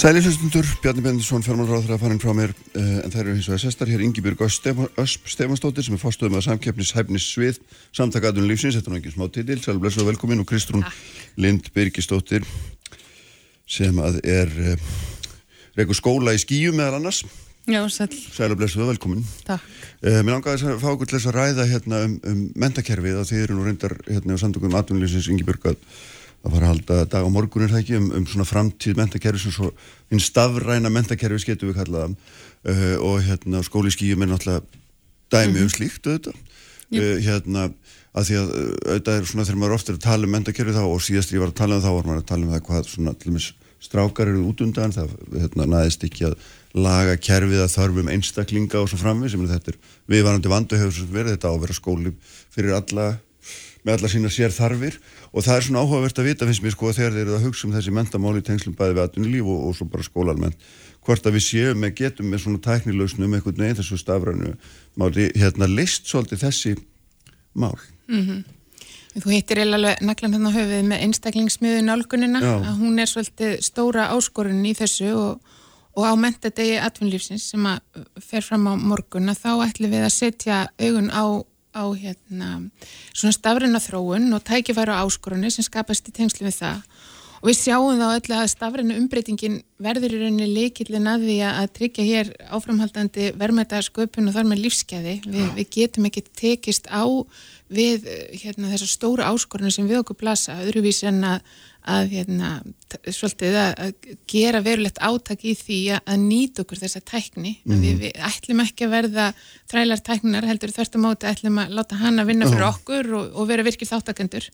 Sæli hlustundur, Bjarni Bendisson, fjármálráður að farin frá mér, uh, en það eru hins vegar sestar hér Ingi-Björg Ösp Stefansdóttir sem er fórstuðum að samkeppnis hæfnis svið samtakaðunum lífsins, þetta er náttúrulega smá titil, sæli blessu og velkomin og Kristrún Lind Birgisdóttir sem að er uh, eh, reyku skóla í skíu meðal annars. Já, sæl. Sæli blessu og velkomin. Takk. Uh, mér langaði að fá okkur til þess að ræða hérna um, um mentakerfið og þið eru nú reyndar hérna á samtökum aðunlýsins Ingi-Björg að að fara að halda dag á morgunir það ekki um, um svona framtíð mentakerfi sem svo einn stafræna mentakerfi getur við kallaða uh, og hérna skóli skýjum er náttúrulega dæmi mm -hmm. um slíkt auðvitað. Uh, hérna að því að uh, auðvitað er svona þegar maður ofta er að tala um mentakerfi þá og síðast ég var að tala um þá var maður að tala um það hvað svona allir strákar eru út undan það hérna, næðist ekki að laga kerfið að þarfum einstaklinga og svo framvið sem þetta er viðvarandi vandu hefur verið þetta á að vera skóli fyrir alla með alla sína sér þarfir og það er svona áhugavert að vita finnst mér sko þegar þeir eru að hugsa um þessi mentamáli tengslum bæði við aðtunni líf og, og svo bara skólalmenn hvort að við séum með getum með svona tæknilausnum um einhvern veginn þessu stafrænu máli hérna list svolítið þessi mál mm -hmm. Þú hittir eiginlega naklan hérna höfuð með einstaklingsmiðu nálgunina að hún er svolítið stóra áskorun í þessu og, og á mentadegi atvinnlífsins sem að fer fram á morgun að þá ætlum við að setja augun á á hérna, svona stafræna þróun og tækifæra áskorunni sem skapast í tengslu við það. Og við sjáum þá öll að stafræna umbreytingin verður í rauninni leikillin að því að tryggja hér áframhaldandi verðmættasköpun og þar með lífskeiði við, við getum ekki tekist á við hérna, þessar stóra áskorunni sem við okkur blasa, öðruvís en að að, hérna, svolítið, að gera verulegt átak í því að nýta okkur þessa tækni mm -hmm. við, við ætlum ekki að verða þrælar tæknar heldur þörftum áti ætlum að láta hana vinna fyrir oh. okkur og, og vera virkir þáttakendur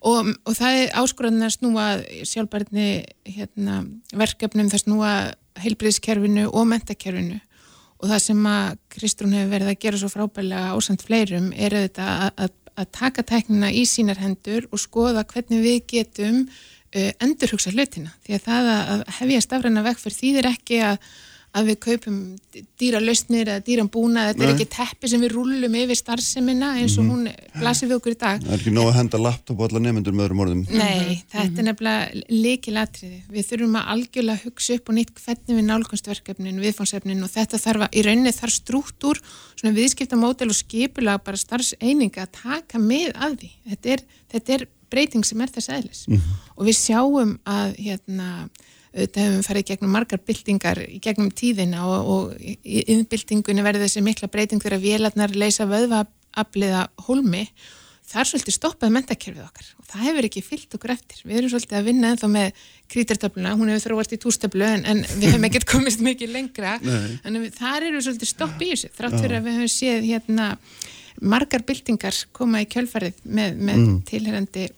og, og það er áskorðan að snúa sjálfbarni hérna, verkefnum það snúa heilbriðskerfinu og mentakerfinu og það sem að Kristrún hefur verið að gera svo frábælega ásand fleirum er þetta að, að, að taka tæknina í sínar hendur og skoða hvernig við getum uh, endurhugsa hlutina. Því að það að hefja stafræna vekk fyrir því þeir ekki að að við kaupum dýra lausnir eða dýran búna, þetta Nei. er ekki teppi sem við rúlum yfir starfseminna eins og mm -hmm. hún blasir við okkur í dag. Það er ekki nóg að henda laptop á alla nefndur með öðrum orðum. Nei, mm -hmm. þetta er nefnilega leikilatriði. Við þurfum að algjörlega hugsa upp og nýtt hvernig við nálgunstverkefnin, viðfónsefnin og þetta þarf að, í rauninni þarf strúktúr, svona viðskiptamódel og skipulega bara starfseininga að taka með að því. Þetta er, þetta er breyting sem er þess aðlis mm -hmm. og við sjáum að hérna auðvitað hefum við farið gegnum margar byltingar í gegnum tíðina og, og í innbyltingunni verður þessi mikla breyting þegar vélarnar leysa vöðvaafliða hólmi. Það er svolítið stoppað mentakerfið okkar og það hefur ekki fyllt okkur eftir. Við erum svolítið að vinna ennþá með krítartöfluna hún hefur þróast í tústöflu en, en við hefum ekkert komist mikið lengra. En þar eru svolítið stopp í þessu þrátt fyrir að við hefum séð hérna margar byltingar koma í kjölfarið með, með mm. tilherandi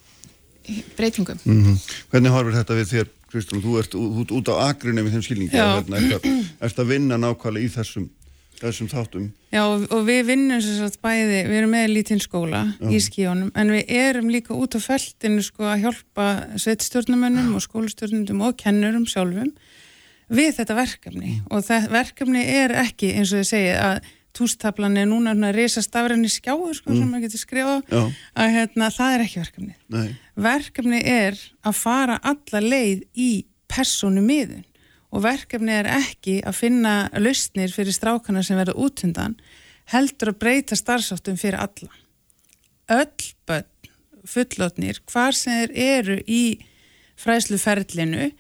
breytingum. Mm -hmm. Hvernig horfur þetta við þér Kristján, þú ert út, út á agrinu með þeim skilningi að hérna, að vinna nákvæmlega í þessum, þessum þáttum. Já og, við vinnum svo að bæði, við erum með lítinn skóla Já. í skíjónum en við erum líka út á földinu sko að hjálpa sveitstjórnumönnum og skólistjórnundum og kennurum sjálfum við þetta verkefni og það verkefni er ekki eins og þið segið að tústablan er núna að reysa stafræni skjáður sko, mm. sem maður getur skrifað að hérna, það er ekki verkefni Nei. verkefni er að fara alla leið í personu miðun og verkefni er ekki að finna lausnir fyrir strákana sem verða útundan heldur að breyta starfsáttum fyrir alla öll bönn fullotnir, hvar sem þeir eru í fræsluferlinu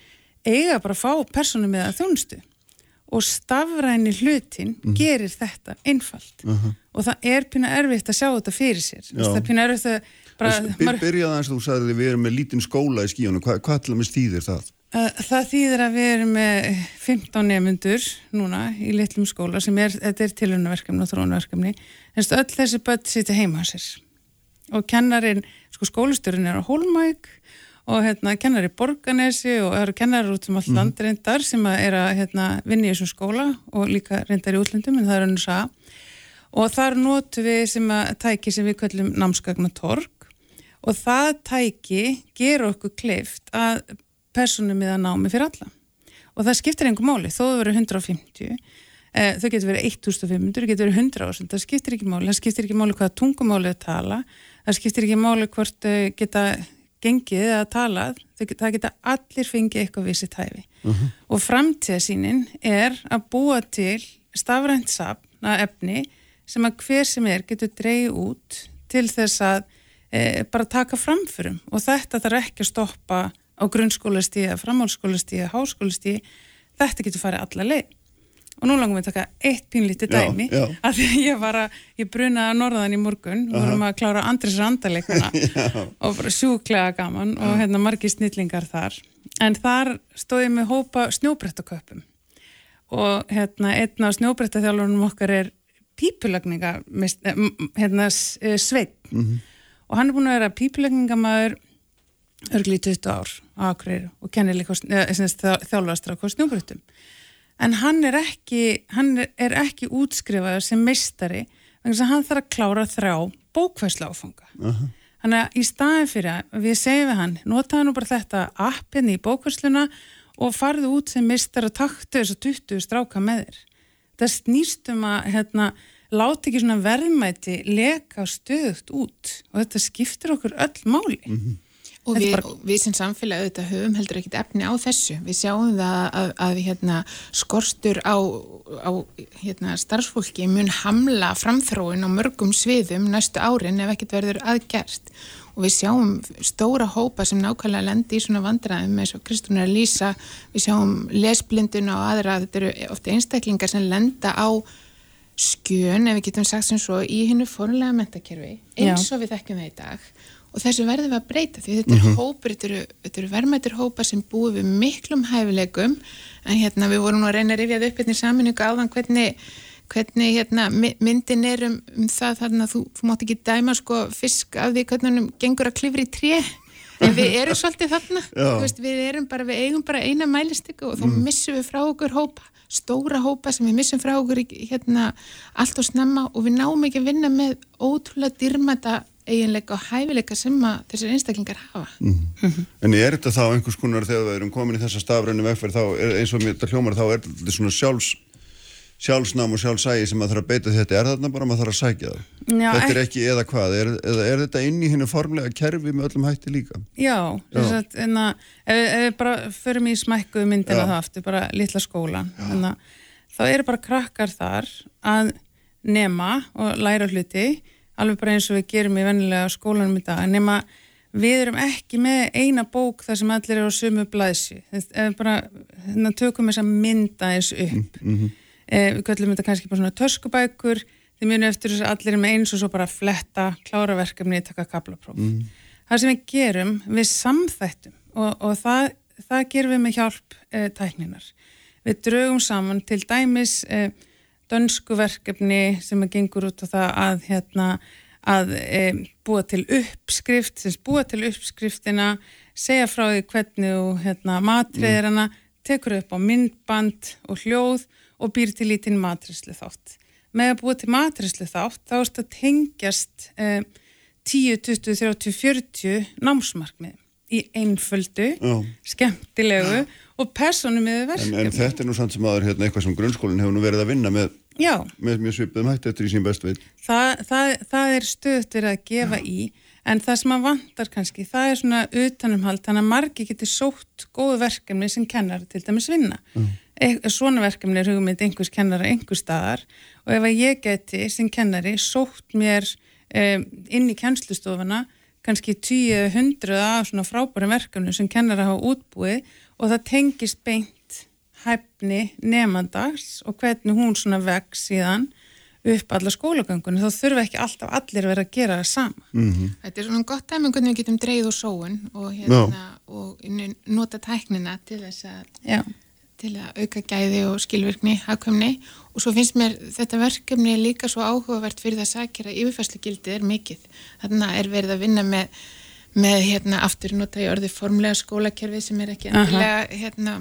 eiga bara að fá personu miða þjónustu og stafræni hlutin mm. gerir þetta einfalt uh -huh. og það er pína erfitt að sjá þetta fyrir sér Já. það er pína erfitt að bara, Byr. Byrjaði eins og þú sagði að við erum með lítinn skóla í skíunum, Hva, hvað til að með stýðir það? Það þýðir að við erum með 15 nefnundur núna í litlum skóla sem er, þetta er tilhörnaverkefni og þrónaverkefni en öll þessi börn sitja heima á sér og kennarin, sko skólistjórin er á Hólmæk og hérna kennar í Borganesi og það eru kennar út um allt mm. land reyndar sem er að hérna, vinna í þessum skóla og líka reyndar í útlöndum en það er önnur sá og þar notu við sem að tæki sem við kallum námskagnatorg og það tæki gerur okkur kleift að personum við að námi fyrir alla. Og það skiptir einhver máli þó það verður 150 eh, þau getur verið 1500, þau getur verið 100 ásend það skiptir ekki máli, það skiptir ekki máli hvaða tungumáli það tala, það skiptir ekki máli hvort geta gengið eða talað, það geta allir fengið eitthvað vissi tæfi uh -huh. og framtíðasínin er að búa til stafrænt sapna efni sem að hver sem er getur dreyið út til þess að e, bara taka framförum. Og þetta þarf ekki að stoppa á grunnskólastíða, framhálskólastíða, háskólastíði, þetta getur farið alla leið og nú langum við að taka eitt pínlítið dæmi já, já. að ég var að, ég brunaði að norðan í morgun. Og vorum að klára Andris Randaleguna og bara sjúklega gaman já. og hérna margi snillingar þar. En þar stóð ég með hópa snjóbrettaköpum og hérna einn af snjóbrettaþjálfurnum okkar er pípulagninga eh, hérna eh, sveit mm -hmm. og hann er búin að vera pípulagningamæður örgli í 20 ár á Akureyri og kennir líka eh, þjálfastra á snjóbrettum en hann er ekki, hann er ekki útskrifaður sem meistari þannig að hann þarf að klára þrá bókvæsla áfanga. Uh -huh. Þannig að í staðin fyrir að við segjum við hann, notaðu nú bara þetta appin hérna í bókvæsluna og farðu út sem meistar að taktu þess að 20 stráka með þér. Það snýstum að hérna, láta ekki svona verðmæti leka stöðugt út og þetta skiptir okkur öll máli. Uh mhm. -huh. Og við, bara... við sem samfélag auðvitað höfum heldur ekkit efni á þessu. Við sjáum það að, að, að hérna, skorstur á, á hérna, starfsfólki mun hamla framþróin á mörgum sviðum næstu árin ef ekkit verður aðgerst. Og við sjáum stóra hópa sem nákvæmlega lendi í svona vandræðum eins og Kristúnar Lísa, við sjáum lesblindun og aðra, þetta eru ofta einstaklingar sem lenda á skjön, ef við getum sagt sem svo, í hinnu fórlega mentakerfi eins og við þekkjum það í dag og þessu verðum við að breyta því þetta er mm -hmm. hópur, þetta eru, eru verðmættir hópa sem búið við miklum hæfileikum. En hérna við vorum nú að reyna að rifjað upp hérna í saminuga áðan hvernig, hvernig hérna, myndin er um, um það þarna þú, þú mátt ekki dæma sko fisk af því hvernig hann gengur að klifra í tré. En við erum svolítið þarna. Veist, við erum bara, við eigum bara eina mælistíku og þá mm. missum við frá okkur hópa stóra hópa sem við missum frá okkur hérna allt og snemma. Og við náum ekki að vinna með ótrúlega dyrmata eiginleika og hæfileika sem að þessir einstaklingar hafa. Mm -hmm. En er þetta þá einhvers konar þegar við erum komin í þessa stafrænu vegferð þá, er, eins og mér þetta hljómar þá er þetta svona sjálfs sjálfsnám og sjálfsægi sem maður þarf að beita þetta. Er þarna bara maður þarf að sækja það? Já, þetta er ekki eða hvað, er, eða er þetta inn í hennu formlega kerfi með öllum hætti líka? Já, þess að enna, ef, ef við bara förum í smækkuðu myndina það aftur, bara litla skólan enna, þá eru bara krakkar þar að nema og læra hluti, alveg bara eins og við gerum í vennilega skólanum í dag nema við erum ekki með eina bók þar sem allir eru á sumu blæsi ef við bara hérna, tökum þess að mynda eins upp mm -hmm eh, við kallum þetta kannski bara svona törskubækur þið munu eftir þess að allir er með eins og svo bara fletta, klára verkefni, taka kaplapróf. Mm. Það sem við gerum við samþættum og, og það, það gerum við með hjálp eh, tækninar. Við draugum saman til dæmis eh, dönsku verkefni sem er gengur út á það að hérna að e, búa til uppskrift sem búa til uppskriftina segja frá því hvernig og hérna matriðirana, tekur upp á myndband og hljóð og býr til lítinn matrislu þátt. Með að búa til matrislu þátt þá erst að tengjast eh, 10, 20, 30, 40 námsmarkmið í einföldu, Já. skemmtilegu og persónu með verkefni. En, en þetta er nú samt sem aður hérna, eitthvað sem grunnskólinn hefur nú verið að vinna með, með mjög svipuðum hætti eftir í sín bestu veit. Það, það, er stöðt verið að gefa Já. í en það sem að vantar kannski, það er svona utanumhald, þannig að margi getur sótt góðu verkefni sem kennar til dæmis vinna. Já svona verkefni er hugmynd einhvers kennara einhver staðar og ef að ég geti sem kennari sótt mér um, inn í kennslustofuna kannski 10-100 af svona frábærum verkefni sem kennara hafa útbúið og það tengist beint hæfni nefndags og hvernig hún svona veg síðan upp alla skólagöngunum, þá þurfa ekki alltaf allir að vera að gera það sama. Mm -hmm. Þetta er svona gott dæmi um hvernig við getum dreyð og sóun og, hérna, og nota tæknina til þess að til að auka gæði og skilvirkni, hafkvæmni og svo finnst mér þetta verkefni líka svo áhugavert fyrir það að sakja að yfirfærslu gildi er mikill. Þannig er verið að vinna með, með hérna, aftur nota í orði formlega skólakerfi sem er ekki endilega hérna,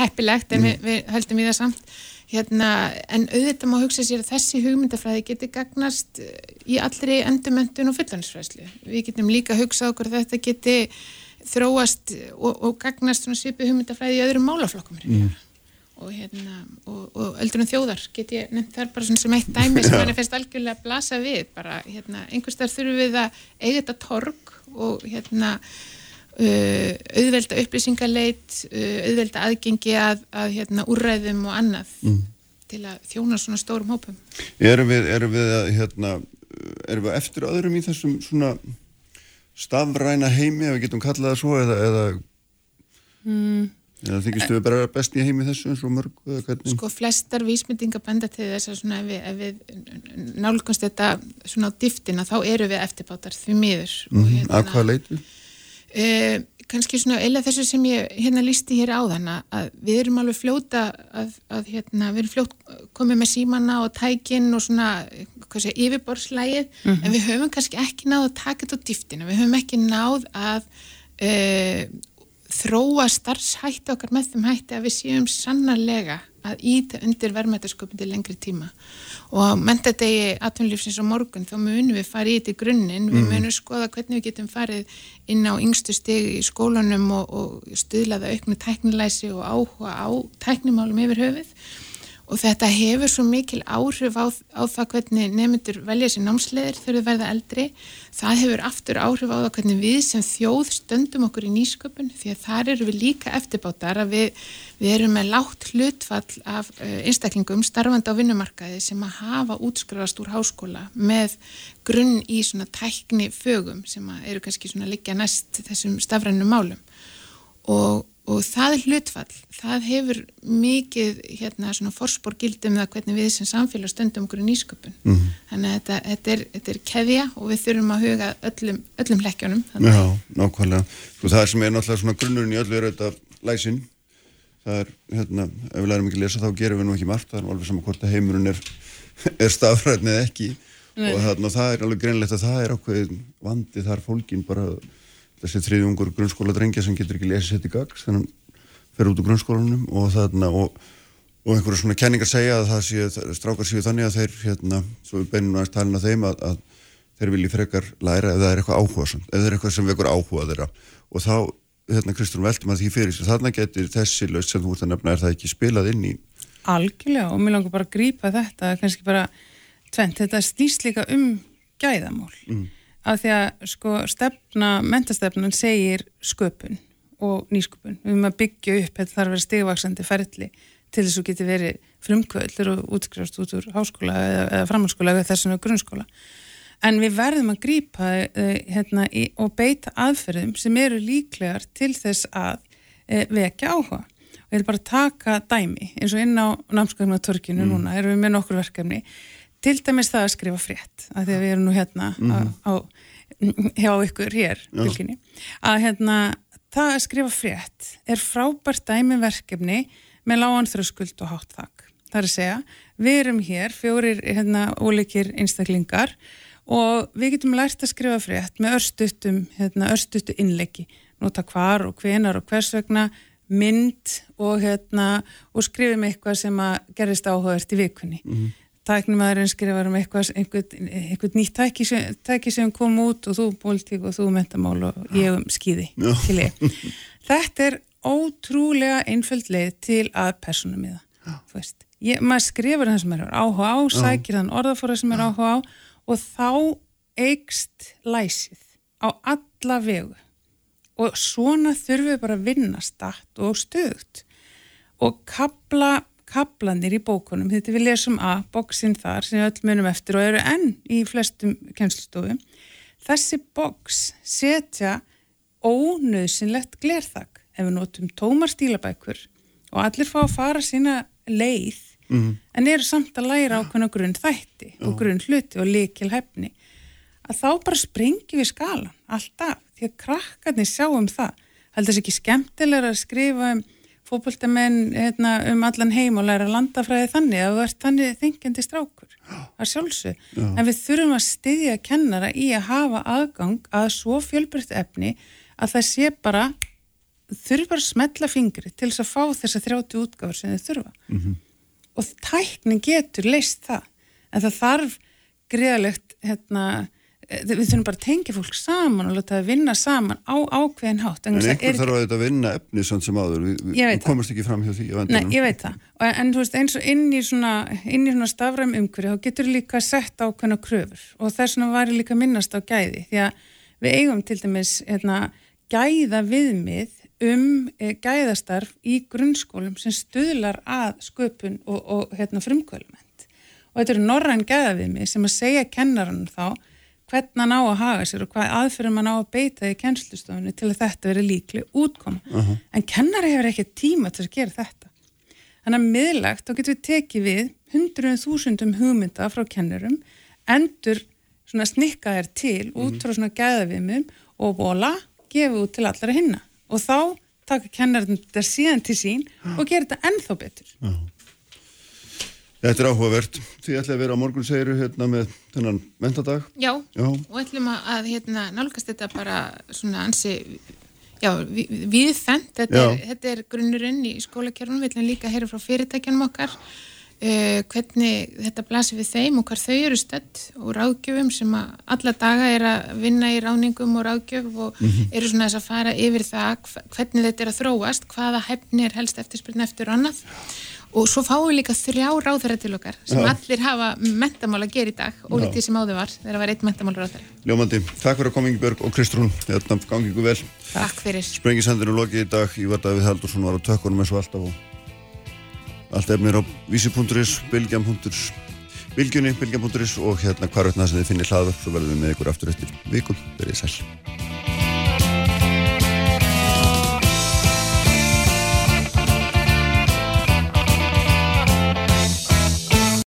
heppilegt en mm. við, við höldum í það samt. Hérna, en auðvitað má hugsa sér að þessi hugmyndafræði geti gagnast í allri endumöndun og fullansfræðslu. Við getum líka hugsað okkur að þetta geti þróast og, og gagnast svipu hugmyndafræði í öðrum málaflokkum mm. og, hérna, og, og öldrunum þjóðar get ég nefnt þar bara sem eitt dæmi sem hann er fest algjörlega að blasa við bara hérna, einhvers þar þurfum við að eiga þetta torg og hérna uh, auðvelda upplýsingaleit uh, auðvelda aðgengi að, að hérna, úrræðum og annað mm. til að þjóna svona stórum hópum Erum við, erum við, hérna, erum við eftir öðrum í þessum svona stafræna heimi, ef við getum kallað það svo eða, eða, mm. Eða þykistu við bara best í heimi þessu eins og mörg Sko flestar vísmyndinga benda til þess að svona, ef við, ef við nálgumst þetta svona á dýftina þá eru við eftirbátar því miður mm -hmm. hérna, Að hvað leitu? Uh, kannski svona eila þessu sem ég hérna lísti hér á þann að við erum alveg fljóta að, að hérna, við erum fljót komið með símanna og tækin og svona sé, yfirborslægið mm -hmm. en við höfum kannski ekki náð að taka þetta á dýftina, við höfum ekki náð að uh, þróa starfshætti okkar með þeim hætti að við séum sannarlega að íta undir verðmættasköpun til lengri tíma. Og mentadegi atvinnlífsins á morgun þá munum við fara í þetta í grunninn, við mm. munum skoða hvernig við getum farið inn á yngstu stegi í skólanum og, og stuðlaða auknu tæknilæsi og áhuga á tæknimálum yfir höfuð og þetta hefur svo mikil áhrif á, á það hvernig nefndur velja sér námsleðir þau verða eldri. Það hefur aftur áhrif á það hvernig við sem þjóð stöndum okkur í nýsköpun því að þar eru við líka eftirbátar að við, við erum með látt hlutfall af uh, einstaklingum starfandi á vinnumarkaði sem að hafa útskrifast úr háskóla með grunn í svona tækni fögum sem eru kannski svona líka næst þessum stafrænum málum. Og og það er hlutfall, það hefur mikið hérna svona forspór gildum það hvernig við sem samfélag stöndum okkur í nýsköpun. Mm -hmm. þannig að þetta, þetta, er, þetta er keðja og við þurfum að huga öllum, öllum hlekkjónum Já, nákvæmlega, sko það sem er náttúrulega svona grunnurinn í öllu er þetta læsin. Það er, hérna, ef við lærum ekki að lesa þá gerum við nú ekki margt, það er alveg saman hvort að heimurinn er, er stafræðin eða ekki. Nei. og þarna, það er alveg greinlegt að það er okkur vandi. Þar fólkin bara þessi þriðjungur grunnskóla drengja sem getur ekki lesið sér til gags þannig að fer út úr grunnskólanum og þarna og, og einhverju svona kenningar segja að það sé, strákar séu þannig að þeir hérna, svo við beinum aðeins talin að þeim að, að þeir vilji frekar læra ef það er eitthvað áhuga ef það er eitthvað sem vekur áhuga þeirra. Og þá, hérna Kristján veltum að því fyrir sig þarna getur þessi laust sem þú ert að nefna er það ekki spilað inn í Algjörlega og mér langar bara að grípa þetta kannski bara tvent, þetta snýst líka um gæðamál. Mm. Af því að sko stefna mentastefnan segir sköpun og nýsköpun, við erum að byggja upp þetta þarf að vera stigvaksandi ferli til þess að geti verið frumkvöldur og útskrifast út úr háskóla eða, eða framhalskóla eða þessum grunnskóla. En við verðum að grípa uh, hérna, og beita aðferðum sem eru líklegar til þess að uh, vekja áhuga. Við viljum bara taka dæmi. Eins og inn á námskapnatörkinu mm. núna erum við með nokkur verkefni til dæmis það að skrifa frétt að því að við erum nú hérna mm. á, á, hjá ykkur hér vilkinni, að hérna það að skrifa frétt er frábært dæmi verkefni með lágan þröskuld og hátt þakk. Það er að segja við erum hér, fjórir hérna óleikir einstaklingar og við getum lært að skrifa frétt með örstuttum, hérna örstuttu innleiki nota hvar og hvenar og hvers vegna mynd og, hérna, og skrifum eitthvað sem að gerist áhugast í vikunni. Mm -hmm. Tæknumæðurinn skrifar um eitthvað, einhvern, einhvern nýtt tæki sem, tæki sem kom út og þú politík og þú mentamál og ég um skýði til ég. Þetta er ótrúlega einföld leið til að personum í það. Maður skrifar það sem er áhuga á, sækir þann orðafóra sem er áhuga á og þá eigst læsið á alla vegu. Og svona þurfum við bara að vinna statt og stöðt og kabla, kablanir í bókunum, þetta við lesum að bóksinn þar sem við öll munum eftir og eru enn í flestum kennslustofum. Þessi bóks setja ónöðsynlegt glerþak. Ef við notum tómar stílabækur og allir fá að fara sína leið mm -hmm. en eru samt að læra ákveðna grunn þætti og grunn hluti og likil hefni að þá bara sprengi við skalan alltaf því að krakkarnir sjáum það. Heldur þess ekki skemmtilega að skrifa um fókbóltamenn hérna, um allan heim og læra landafræði þannig að ert þannig þingjandi strákur að sjálfsög, en við þurfum að styðja kennara í að hafa aðgang að svo fjölbrytt efni að það sé bara þurfa bara að smetla fingri til þess að fá þessa 30 útgáður sem þið þurfa. Mm -hmm. og tækning getur leist það. En það þarf greiðalegt hérna við þurfum bara að tengja fólk saman og láta það vinna saman á ákveðin hátt. En einhver þarf að, vinna efni sem áður, við, við komast ekki fram hjá því Nei, ég veit það, en þú veist eins og inn í svona, svona stafræm umhverju þá getur líka sett ákveðna kröfur. Og þess vegna var ég líka minnast á gæði. Því að við eigum til dæmis hérna, gæða viðmið um e, gæðastarf í grunnskólum sem stuðlar að sköpun og, og hérna, frumkvölument og þetta eru norræn gæðaviðmið sem að segja kennarann þá hvernig hann á að haga sér og hvað aðferðum hann á að beita í kennslustofunni til að þetta veri líkli útkoma. Uh -huh. En kennari hefur ekki tíma til að gera þetta. Þannig að miðlagt þá getur við tekið við hundruðum þúsundum hugmynda frá kennurum, endur snikkaðir til út mhm. frá svona gæðavimum og vola gefið út til allara hinna. Og þá taka kennarinn þetta síðan til sín og gera þetta ennþá betur. Uh -huh. Þetta er áhugavert. Þið ætlaði að vera á morgun segiru hérna með þennan mentadag. Já, já. og ætlum að hérna, nálgast þetta bara svona ansi, já, við, við þenn, þetta, þetta er grunnurinn í skólakjörnum, við ætlum líka að heyra frá fyrirtækjanum okkar, uh, hvernig þetta blasir við þeim og hvar þau eru stödd og ráðgjöfum sem að alla daga er að vinna í ráningum og ráðgjöf og mm -hmm. eru svona þess að fara yfir það hvernig þetta er að þróast, hvaða hefni er helst eftirspilna eftir annað. Já og svo fáum við líka þrjá ráðverðar til okkar sem Já. allir hafa mentamál að gera í dag og litið sem áður var þegar var eitt mentamál ráðverð Ljómandi, takk fyrir að koma Ingeborg og Kristrún. Þetta gangi ykkur vel. Takk fyrir. Sprengisendinu lokið í dag, ég var Davíð Haldursson var á tökkunum eins og alltaf og allt efnir á vísi.is bilgjam.is bilgjunni, bilgjam.is og hérna hvar veitna sem þið finnir hlaðu svo verðum við með ykkur aftur eftir vikum, verið sæl